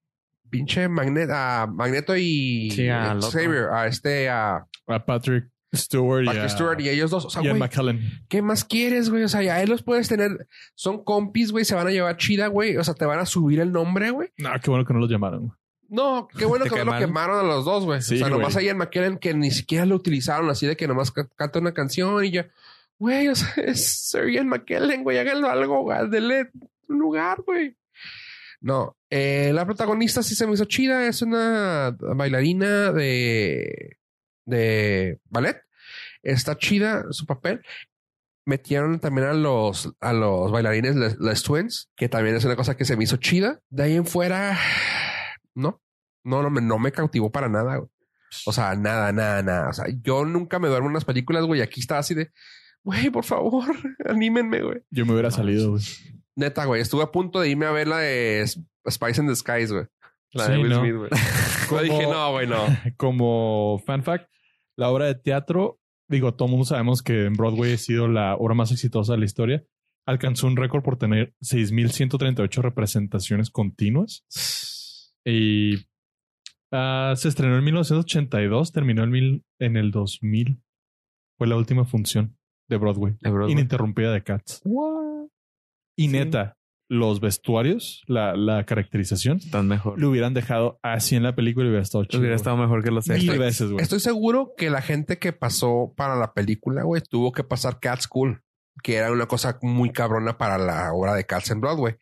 pinche Magneto, a Magneto y Sí, otro. Xavier, a este, a A Patrick Stewart Patrick y a, Stewart y ellos dos. O sea, McKellen. ¿Qué más quieres, güey? O sea, ya él los puedes tener. Son compis, güey. Se van a llevar chida, güey. O sea, te van a subir el nombre, güey. No, qué bueno que no los llamaron. No, qué bueno [LAUGHS] ¿Te que no lo quemaron? quemaron a los dos, güey. Sí, o sea, nomás ahí en McKellen que ni siquiera lo utilizaron así de que nomás ca- canta una canción y ya. Güey, o sea, [LAUGHS] es Sir Ian McKellen, güey. Háganlo algo, güey. Denle un lugar, güey. No, eh, la protagonista sí se me hizo chida. Es una bailarina de, de ballet. Está chida su papel. Metieron también a los, a los bailarines, les, les Twins, que también es una cosa que se me hizo chida. De ahí en fuera, no, no, no me, no me cautivó para nada. güey. O sea, nada, nada, nada. O sea, yo nunca me duermo en las películas, güey. Aquí estaba así de, güey, por favor, [LAUGHS] anímenme, güey. Yo me hubiera salido, güey. Neta, güey. Estuve a punto de irme a ver la de Spice in the Skies, güey. La de Sí, Will ¿no? Smith, güey. [LAUGHS] Yo dije, no, güey, no. [LAUGHS] Como fan fact, la obra de teatro, digo, todo el mundo sabemos que en Broadway ha sido la obra más exitosa de la historia. Alcanzó un récord por tener 6.138 representaciones continuas. Y ah, se estrenó en 1982, terminó en, mil- en el 2000. Fue la última función de Broadway. De Broadway. Ininterrumpida de Cats. Y Sí. neta, los vestuarios, la, la caracterización, Están mejor. lo hubieran dejado así en la película y hubiera estado chido. Hubiera estado mejor que los Mil veces, güey. Estoy seguro que la gente que pasó para la película, güey, tuvo que pasar Cat School, que era una cosa muy cabrona para la obra de Cats en Broadway.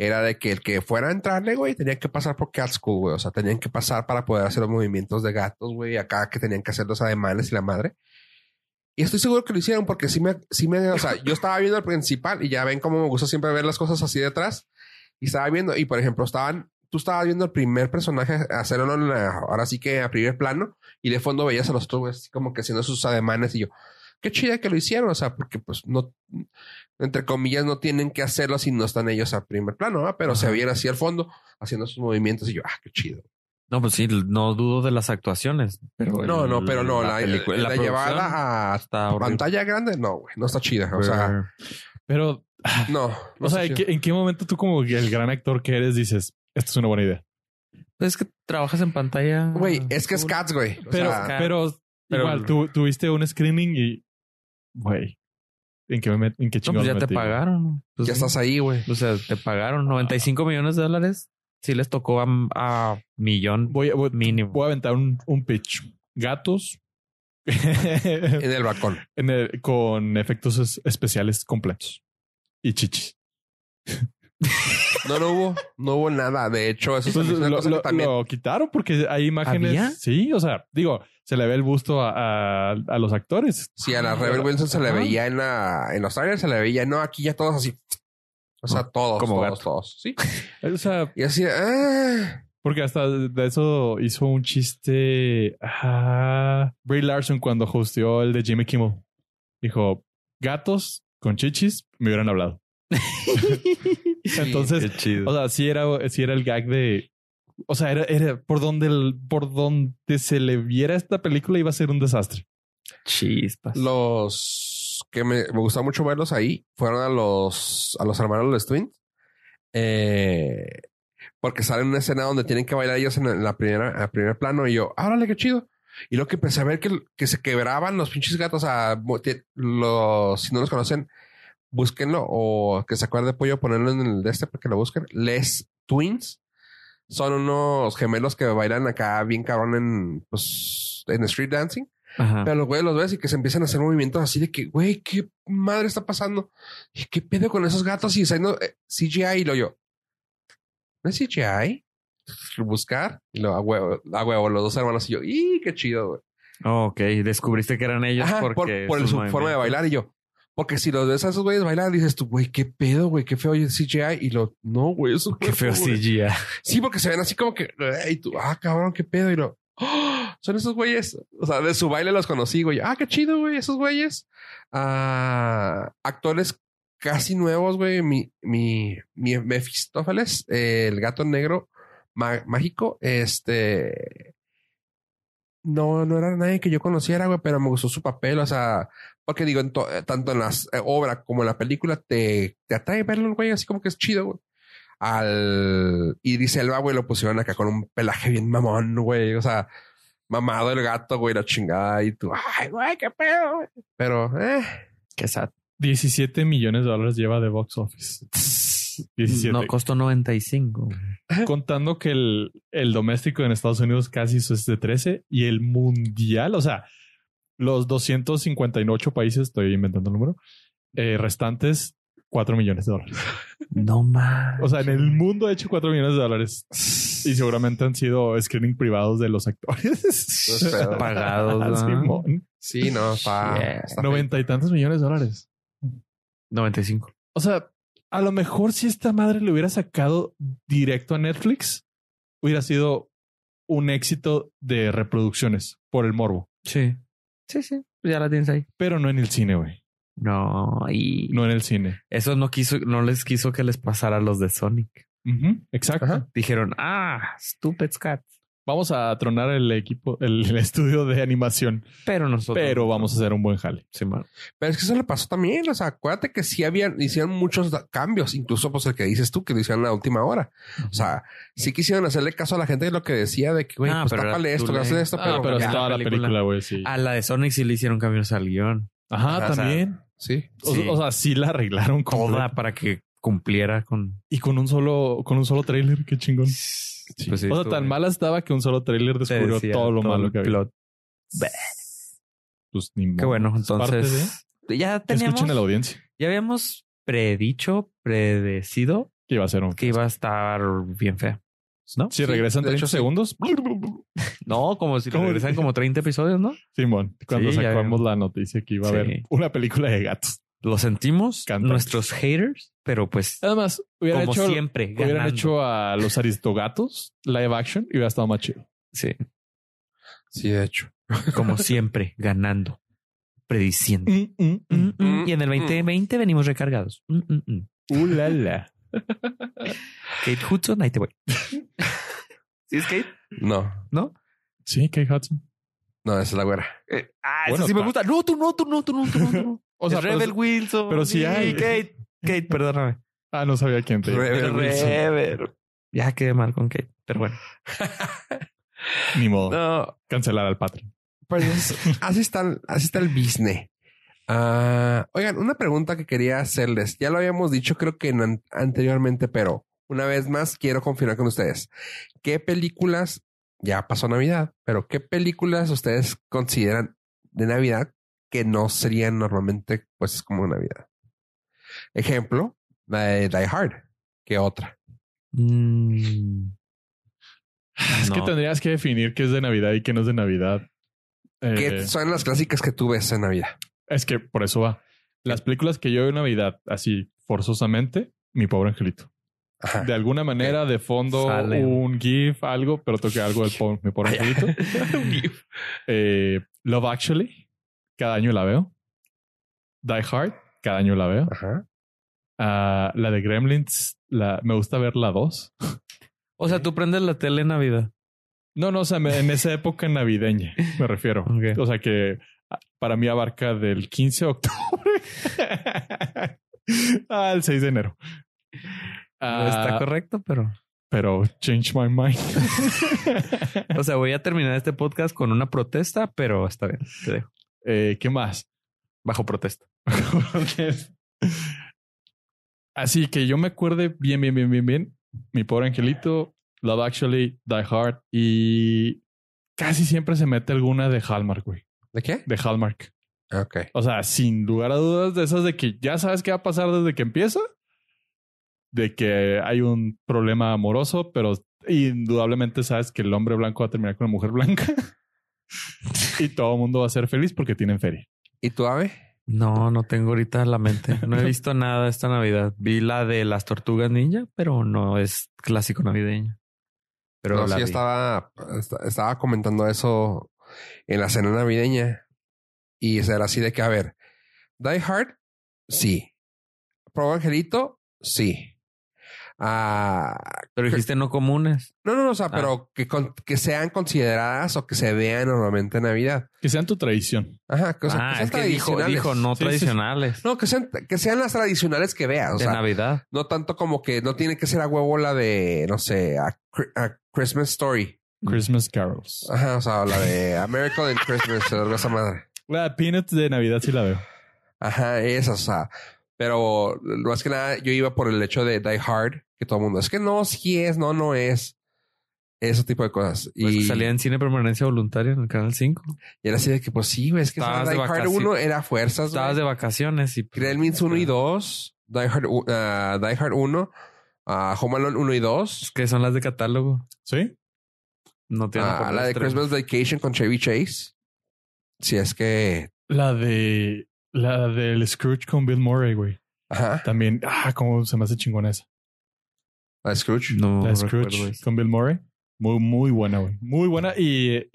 Era de que el que fuera a entrarle, güey, tenía que pasar por Cat School, güey. O sea, tenían que pasar para poder hacer los movimientos de gatos, güey. Acá que tenían que hacer los ademanes y la madre. Y estoy seguro que lo hicieron porque sí me, sí me, o sea, yo estaba viendo el principal y ya ven cómo me gusta siempre ver las cosas así detrás. Y estaba viendo, y por ejemplo, estaban, tú estabas viendo el primer personaje hacerlo ahora sí que a primer plano y de fondo veías a los otros güeyes así como que haciendo sus ademanes y yo, qué chida que lo hicieron, o sea, porque pues no, entre comillas, no tienen que hacerlo si no están ellos a primer plano, ¿verdad? pero se veían así al fondo haciendo sus movimientos y yo, ah, qué chido. No, pues sí, no dudo de las actuaciones. Pero No, el- no, pero no, la, película- la, producción llevada a pantalla grande, no, güey, no está chida, o sea, Pero, [SIGHS] no. no o sea, ¿en qué, en qué momento tú como el gran actor que eres dices, esto es una buena idea? Pues es que trabajas en pantalla. Güey, es que es. Cats, güey. Pero, sea, pero, pero- igual, tú tuviste un screening y, güey, ¿en qué, me met- en qué No, pues ya me te metí, pagaron. Pues ya sí. estás ahí, güey. O sea, te pagaron 95 millones de dólares. Sí les tocó a, a millón Voy, mínimo. voy a aventar un, un pitch. Gatos [LAUGHS] En el balcón. en el- con efectos es- especiales completos y chichis. No, no hubo, no hubo nada. De hecho, eso Entonces, es una lo, también. lo quitaron porque hay imágenes. ¿Había? Sí, o sea, digo, se le ve el busto a, a- a los actores. Sí, a la Rebel Wilson se le veía en la, en los trailers, se le veía, no, aquí ya todos así. O sea, todos, Como todos, todos. Sí. [LAUGHS] O sea, Y así, ah, porque hasta de eso hizo un chiste. ah, Brie Larson cuando hosteó el de Jimmy Kimmel. Dijo: gatos con chichis, me hubieran hablado. [LAUGHS] [LAUGHS] Entonces, Qué chido. o sea, sí era, sí era el gag de. O sea, era, era por donde el- por donde se le viera esta película iba a ser un desastre. Chispas. Los que me, me gustaba mucho verlos ahí fueron a los, a los hermanos los Twins. Eh, porque sale una escena donde tienen que bailar ellos en, la- en primera, a primer plano y yo, árale, qué chido. Y lo que empecé a ver que, que se quebraban los pinches gatos a los, si no los conocen, búsquenlo o que se acuerde de pollo, ponerlo en el de este para que lo busquen. Les Twins son unos gemelos que bailan acá bien cabrón en, pues, en street dancing. Ajá. Pero los güeyes los ves y que se empiezan a hacer movimientos así de que, güey, qué madre está pasando. ¿Y qué pedo con esos gatos? Y saliendo eh, CGI y lo yo. ¿No es CGI? Buscar y lo a huevo, a huevo, los dos hermanos y yo, ¡y qué chido, güey! ok, descubriste que eran ellos Ajá, por, porque por su forma de bailar y yo. Porque si los ves a esos güeyes bailar, dices tú, güey, qué pedo, güey, qué feo es CGI. Y lo, no, güey, eso Qué feo CGI. Sí, porque se ven así como que, y tú, ah, cabrón, qué pedo. Y lo, "Ah, son esos güeyes. O sea, de su baile los conocí, güey. Ah, qué chido, güey, esos güeyes. Ah, actores casi nuevos, güey. Mi, mi, mi Mefistófeles, eh, el gato negro má- mágico, este. No, no era nadie que yo conociera, güey, pero me gustó su papel. O sea, porque digo, en eh, tanto en las eh, obras como en la película, te, te atrae verlo, güey, así como que es chido, güey al Idris Elba, güey, lo pusieron acá con un pelaje bien mamón, güey. O sea, mamado el gato, güey, la chingada. Y tú, ay, güey, qué pedo, güey. Pero, eh. Qué sad. 17 millones de dólares lleva de box office. [LAUGHS] 17. No, costó 95. Contando que el, el doméstico en Estados Unidos casi es de 13 y el mundial, o sea, los 258 países, estoy inventando el número, eh, restantes 4 millones de dólares. No más. O sea, en el mundo ha hecho 4 millones de dólares y seguramente han sido screening privados de los actores. Pagados, [LAUGHS] ¿no? Simón. Sí, no, está. Yeah. está Noventa y tantos millones de dólares. 95. O sea, a lo mejor si esta madre le hubiera sacado directo a Netflix, hubiera sido un éxito de reproducciones por el morbo, Sí. Sí, sí. Ya la tienes ahí. pero no en el cine, güey. No, y No en el cine. eso no quiso, no les quiso que les pasara a los de Sonic. Exacto. Ajá. Dijeron, ah, stupid cat. Vamos a tronar el equipo, el, el estudio de animación, Pero nosotros. pero vamos a hacer un buen jale. Sí, man. Pero es que eso le pasó también. O sea, acuérdate que sí habían, hicieron muchos cambios, incluso pues el que dices tú, que lo hicieron a la última hora. O sea, sí quisieron hacerle caso a la gente de lo que decía de que, güey, Ah, pues tápale esto, esto, Ah, pero, pero ya, estaba la la película. güey, sí. A la de Sonic sí le hicieron cambios al guion. Ajá, o sea, también. sí. O, sí. o sea, sí la arreglaron Toda para que cumpliera con. Y con un solo, con un solo trailer, qué chingón. Pues sí, o sea, estuvo tan bien. mala estaba que un solo trailer descubrió decía todo lo malo que había. plot. Pues ni Qué bueno. Entonces, ya de- que escuchen a la teníamos. audiencia Ya habíamos predicho, predecido que iba a ser un. que iba a estar bien fea. ¿No? Si Sí, regresan de 30 hecho, sí. segundos, [LAUGHS] No, como si ¿Cómo? regresan como 30 episodios, ¿no? Simón, cuando Sí, ya sacamos la noticia que iba a Sí. haber una película de gatos. Lo sentimos, nuestros haters, pero pues Además, hubieran como hecho, siempre, hubieran ganando. hecho a los aristogatos live action y hubiera estado más chido. Sí, Sí, de hecho. como [LAUGHS] siempre, ganando, prediciendo. Mm, mm, mm. Mm, mm. mm, Y en el mm. 2020 venimos recargados. Mm, mm, mm. Uh, la, la. [LAUGHS] Kate Hudson, ahí te voy. ¿Sí es Kate? No, ¿No? Sí, Kate Hudson. No, esa es la güera. Eh, ah, Bueno, eso sí me gusta. No, tú no, tú no, tú no, tú no. Tú no. [LAUGHS] O sea, pero- Rebel Wilson. pero sí hay. Kate, Kate, perdóname. Ah, no sabía quién te Rebel Wilson. Rebel. Ya quedé mal con Kate, pero bueno. Ni modo. No, Cancelar al Patreon. pues es- [LAUGHS] así está, el- así está el business. Ah, oigan, una pregunta que quería hacerles. Ya lo habíamos dicho, creo que en an- anteriormente, pero una vez más quiero confirmar con ustedes. ¿Qué películas, ya pasó Navidad, pero qué películas ustedes consideran de Navidad que no serían normalmente pues como Navidad? Ejemplo, la de Die Hard, que otra. Mm, Es que tendrías que definir qué es de Navidad y qué no es de Navidad. Eh, ¿Qué son las clásicas que tú ves en Navidad? es que por eso va. Las películas que yo veo en Navidad, así forzosamente, mi pobre angelito. Ajá. De alguna manera, de fondo, Sale. un GIF, algo, pero toque algo del pobre, mi pobre angelito. [LAUGHS] Eh, Love Actually, cada año la veo. Die Hard, cada año la veo. Ajá. Ah, la de Gremlins, la, me gusta ver la 2. O sea, tú prendes la tele en Navidad. No, no, o sea, me- en esa época navideña me refiero. [LAUGHS] O sea que ah, para mí abarca del 15 de octubre [LAUGHS] al 6 de enero. No está Ah, correcto, pero. pero change my mind. [LAUGHS] O sea, voy a terminar este podcast con una protesta, pero está bien. Te dejo. Eh, ¿Qué más? Bajo protesta. [LAUGHS] Así que yo me acuerde bien, bien, bien, bien, bien. Mi pobre angelito, Love Actually, Die Hard y casi siempre se mete alguna de Hallmark, güey. ¿De qué? De Hallmark. Ok. O sea, sin lugar a dudas, de esas de que ya sabes qué va a pasar desde que empieza, de que hay un problema amoroso, pero indudablemente sabes que el hombre blanco va a terminar con la mujer blanca [LAUGHS] y todo el mundo va a ser feliz porque tienen feria. ¿Y tú, Ave? No, no tengo ahorita la mente. No he [LAUGHS] visto nada esta Navidad. Vi la de las tortugas ninja, pero no es clásico navideño. Pero no, la sí, vi. estaba, est- estaba comentando eso en la cena navideña. Y era así de que, a ver, Die Hard, sí. Pro Angelito, sí. Ah, Pero dijiste no comunes. no, no, no, o sea, Ah. pero que, con- que sean consideradas o que se vean normalmente en Navidad. Que sean tu tradición. Ajá, que, o sea, que ah, sean es que dijo, tradicionales. dijo no Sí, sí, sí. tradicionales. No, que sean, que sean las tradicionales que veas. O de sea, Navidad. no tanto como que no tiene que ser a huevo la de, no sé, a, a Christmas Story. Christmas carols. Ajá, o sea, la de American in Christmas, [LAUGHS] o algo esa madre. La Peanuts de Navidad sí la veo. Ajá, esas, o sea. Pero más que nada, yo iba por el hecho de Die Hard, que todo el mundo es que no, sí es, no, no es. Ese tipo de cosas. Pues y, que salía en cine permanencia voluntaria en el canal 5. y era así de que, pues sí, güey, es que Die Hard vacaciones. 1 era fuerzas, Estabas de vacaciones y pues, Gremlins 1 y 2, Die Hard, u- ah, Die Hard 1, ah, Home Alone 1 y 2, que son las de catálogo. ¿Sí? No tienen ah, la de. Christmas Vacation con Chevy Chase. Si es que, La de... La del Scrooge con Bill Murray, güey. ajá, También, ah, cómo se me hace chingona esa. la de Scrooge. No La Scrooge con Bill Murray. Muy, muy buena, güey. Muy buena. Y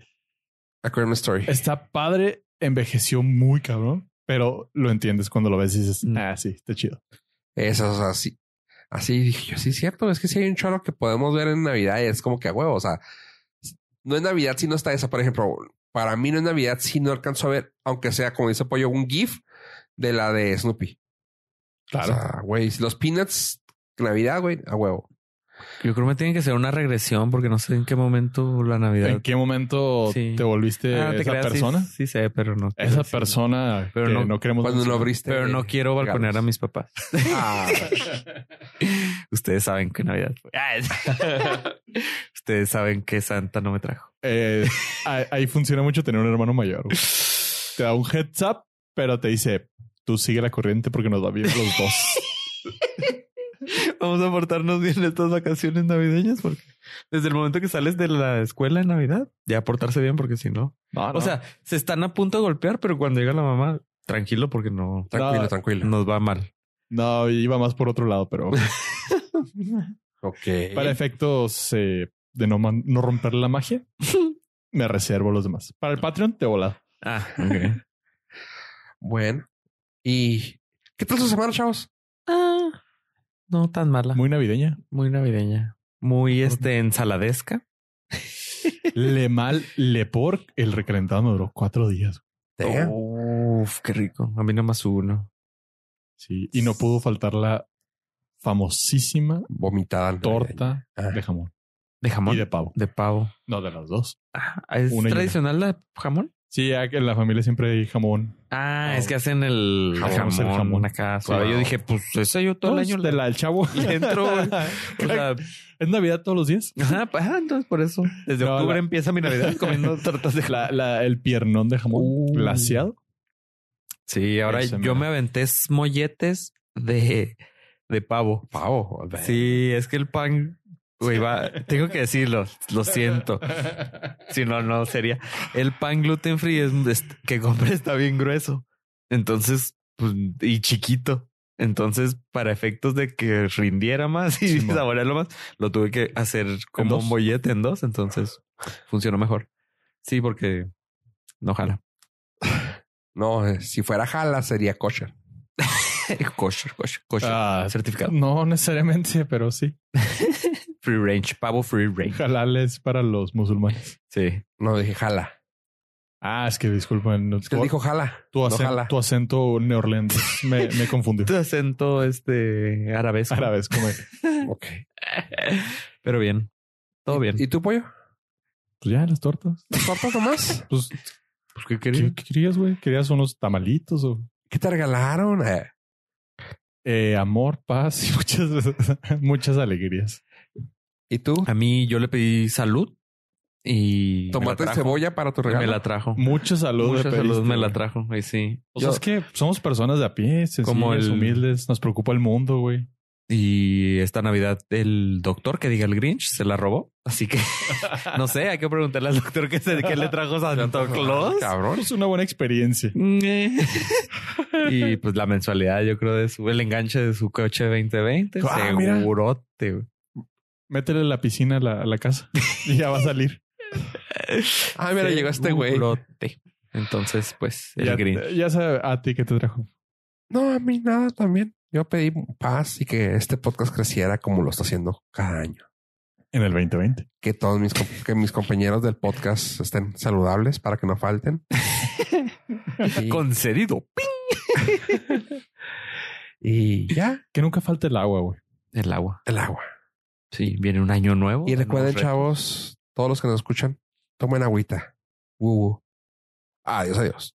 A Christmas Story. está padre. Envejeció muy cabrón. Pero lo entiendes cuando lo ves y dices, Mm. ah, sí, está chido. Eso, o sea, así. Así dije yo, sí es cierto, es que si hay un cholo que podemos ver en Navidad y es como que a huevo, o sea, no es Navidad si no está esa, por ejemplo, para mí no es Navidad si no alcanzo a ver, aunque sea como dice Pollo, un GIF de la de Snoopy. Claro. O sea, güey, los Peanuts, Navidad, güey, a huevo. Yo creo que me tiene que ser una regresión porque no sé en qué momento la Navidad. ¿En qué momento Sí. te volviste Ah, te esa creas, persona? Sí, sé, pero no. Esa persona Pero que no- no, queremos Cuando no mencionar. abriste. Pero no quiero balconear a mis papás. Ah, [LAUGHS] Ustedes saben que Navidad fue. Ah, es- [LAUGHS] Ustedes saben que Santa no me trajo. Eh, ahí, ahí funciona mucho tener un hermano mayor. güey. Te da un heads up, pero te dice, tú sigue la corriente porque nos va bien a los dos. [LAUGHS] Vamos a portarnos bien estas vacaciones navideñas porque desde el momento que sales de la escuela en Navidad, ya portarse bien porque si no. No, no. O sea, se están a punto de golpear, pero cuando llega la mamá, tranquilo porque no tranquilo, No. tranquilo. nos va mal. no, iba más por otro lado, pero [LAUGHS] Ok. para efectos eh, de no, man- no romper la magia, [LAUGHS] me reservo los demás. Para el Patreon, te volado. Ah, ok. Bueno. ¿Y qué tal su semana, chavos? Ah, no tan mala. Muy, Muy navideña. navideña. Muy este ensaladesca. [LAUGHS] Le mal, le por, el recalentado me duró cuatro días. Uf, qué rico. A mí nomás uno. Sí, y no pudo faltar la famosísima Vomitada. torta Ah. de jamón De jamón. y de pavo. De pavo. No, de las dos. Ah, ¿Es una. tradicional la jamón? Sí, ya que en la familia siempre hay jamón. Ah, es que hacen el Jamón, jamón, el jamón. acá. Sí. Yo dije, pues ese yo todo el año de la del chavo. [LAUGHS] entro. güey. [LAUGHS] O sea, ¿Es Navidad todos los días? ajá, pues, ah, entonces por eso. Desde No, octubre la- empieza mi Navidad [LAUGHS] comiendo tortas de La, la- el piernón de jamón Uh. glaseado. Sí, ahora Ese yo me aventé molletes de, de pavo. Pavo. Sí, es que el pan, güey, va, [LAUGHS] tengo que decirlo, lo siento. Si no, no sería. El pan gluten free es, es- que compré está bien grueso. Entonces, pues, y chiquito. Entonces, para efectos de que rindiera más y saborearlo más, lo tuve que hacer como un bollete en dos. Entonces, funcionó mejor. Sí, porque no jala. No, eh, si fuera jala sería kosher. [LAUGHS] kosher, kosher, kosher. Ah, certificado. No necesariamente, pero sí. [LAUGHS] Free range, pavo free range. Halal es para los musulmanes. Sí. No, dije jala. Ah, es que disculpen. no- Es que tu, él dijo jala. tu no acen- jala. tu acento neerlandés me, me confundió. [LAUGHS] Tu acento este arabesco. Arabesco. me- [LAUGHS] Ok. Pero bien. Todo bien. ¿Y tú, pollo? Pues ya, las tortas. ¿Las tortas nomás? [LAUGHS] Pues, Pues, ¿qué querías? ¿qué, qué querías, güey? ¿Querías unos tamalitos o ¿Qué te regalaron? Eh, eh, amor, paz y muchas, muchas alegrías? ¿Y tú? A mí yo le pedí salud y ¿Tomate y cebolla para tu regalo? Me la trajo. Mucha salud. Mucha salud me la trajo. Ahí sí. O sea, Yo- es que somos personas de a pie, sencillas, Como el- humildes. Nos preocupa el mundo, güey. Y esta Navidad el doctor que diga el Grinch se la robó. Así que [LAUGHS] no sé, hay que preguntarle al doctor qué, se, qué le trajo Santa Claus. Cabrón. Es una buena experiencia. [LAUGHS] y pues la mensualidad, yo creo, de su el enganche de su coche 2020. Ah. Segurote. güey. Métele la piscina a la, a la casa [LAUGHS] y ya va a salir. Ah, mira, llegó este güey. Entonces, pues, el ya, Grinch. ya sabe a ti qué te trajo. No, a mí nada también. Yo pedí paz y que este podcast creciera como lo está haciendo cada año. En el 2020. Que todos mis, que mis compañeros del podcast estén saludables para que no falten. Y, [LAUGHS] Concedido. ¡Ping! [LAUGHS] y ya, Que nunca falte el agua, güey. El agua. el agua. Sí, viene un año nuevo. Y recuerden, chavos, todos los que nos escuchan, tomen agüita. Uh, uh. Adiós, adiós.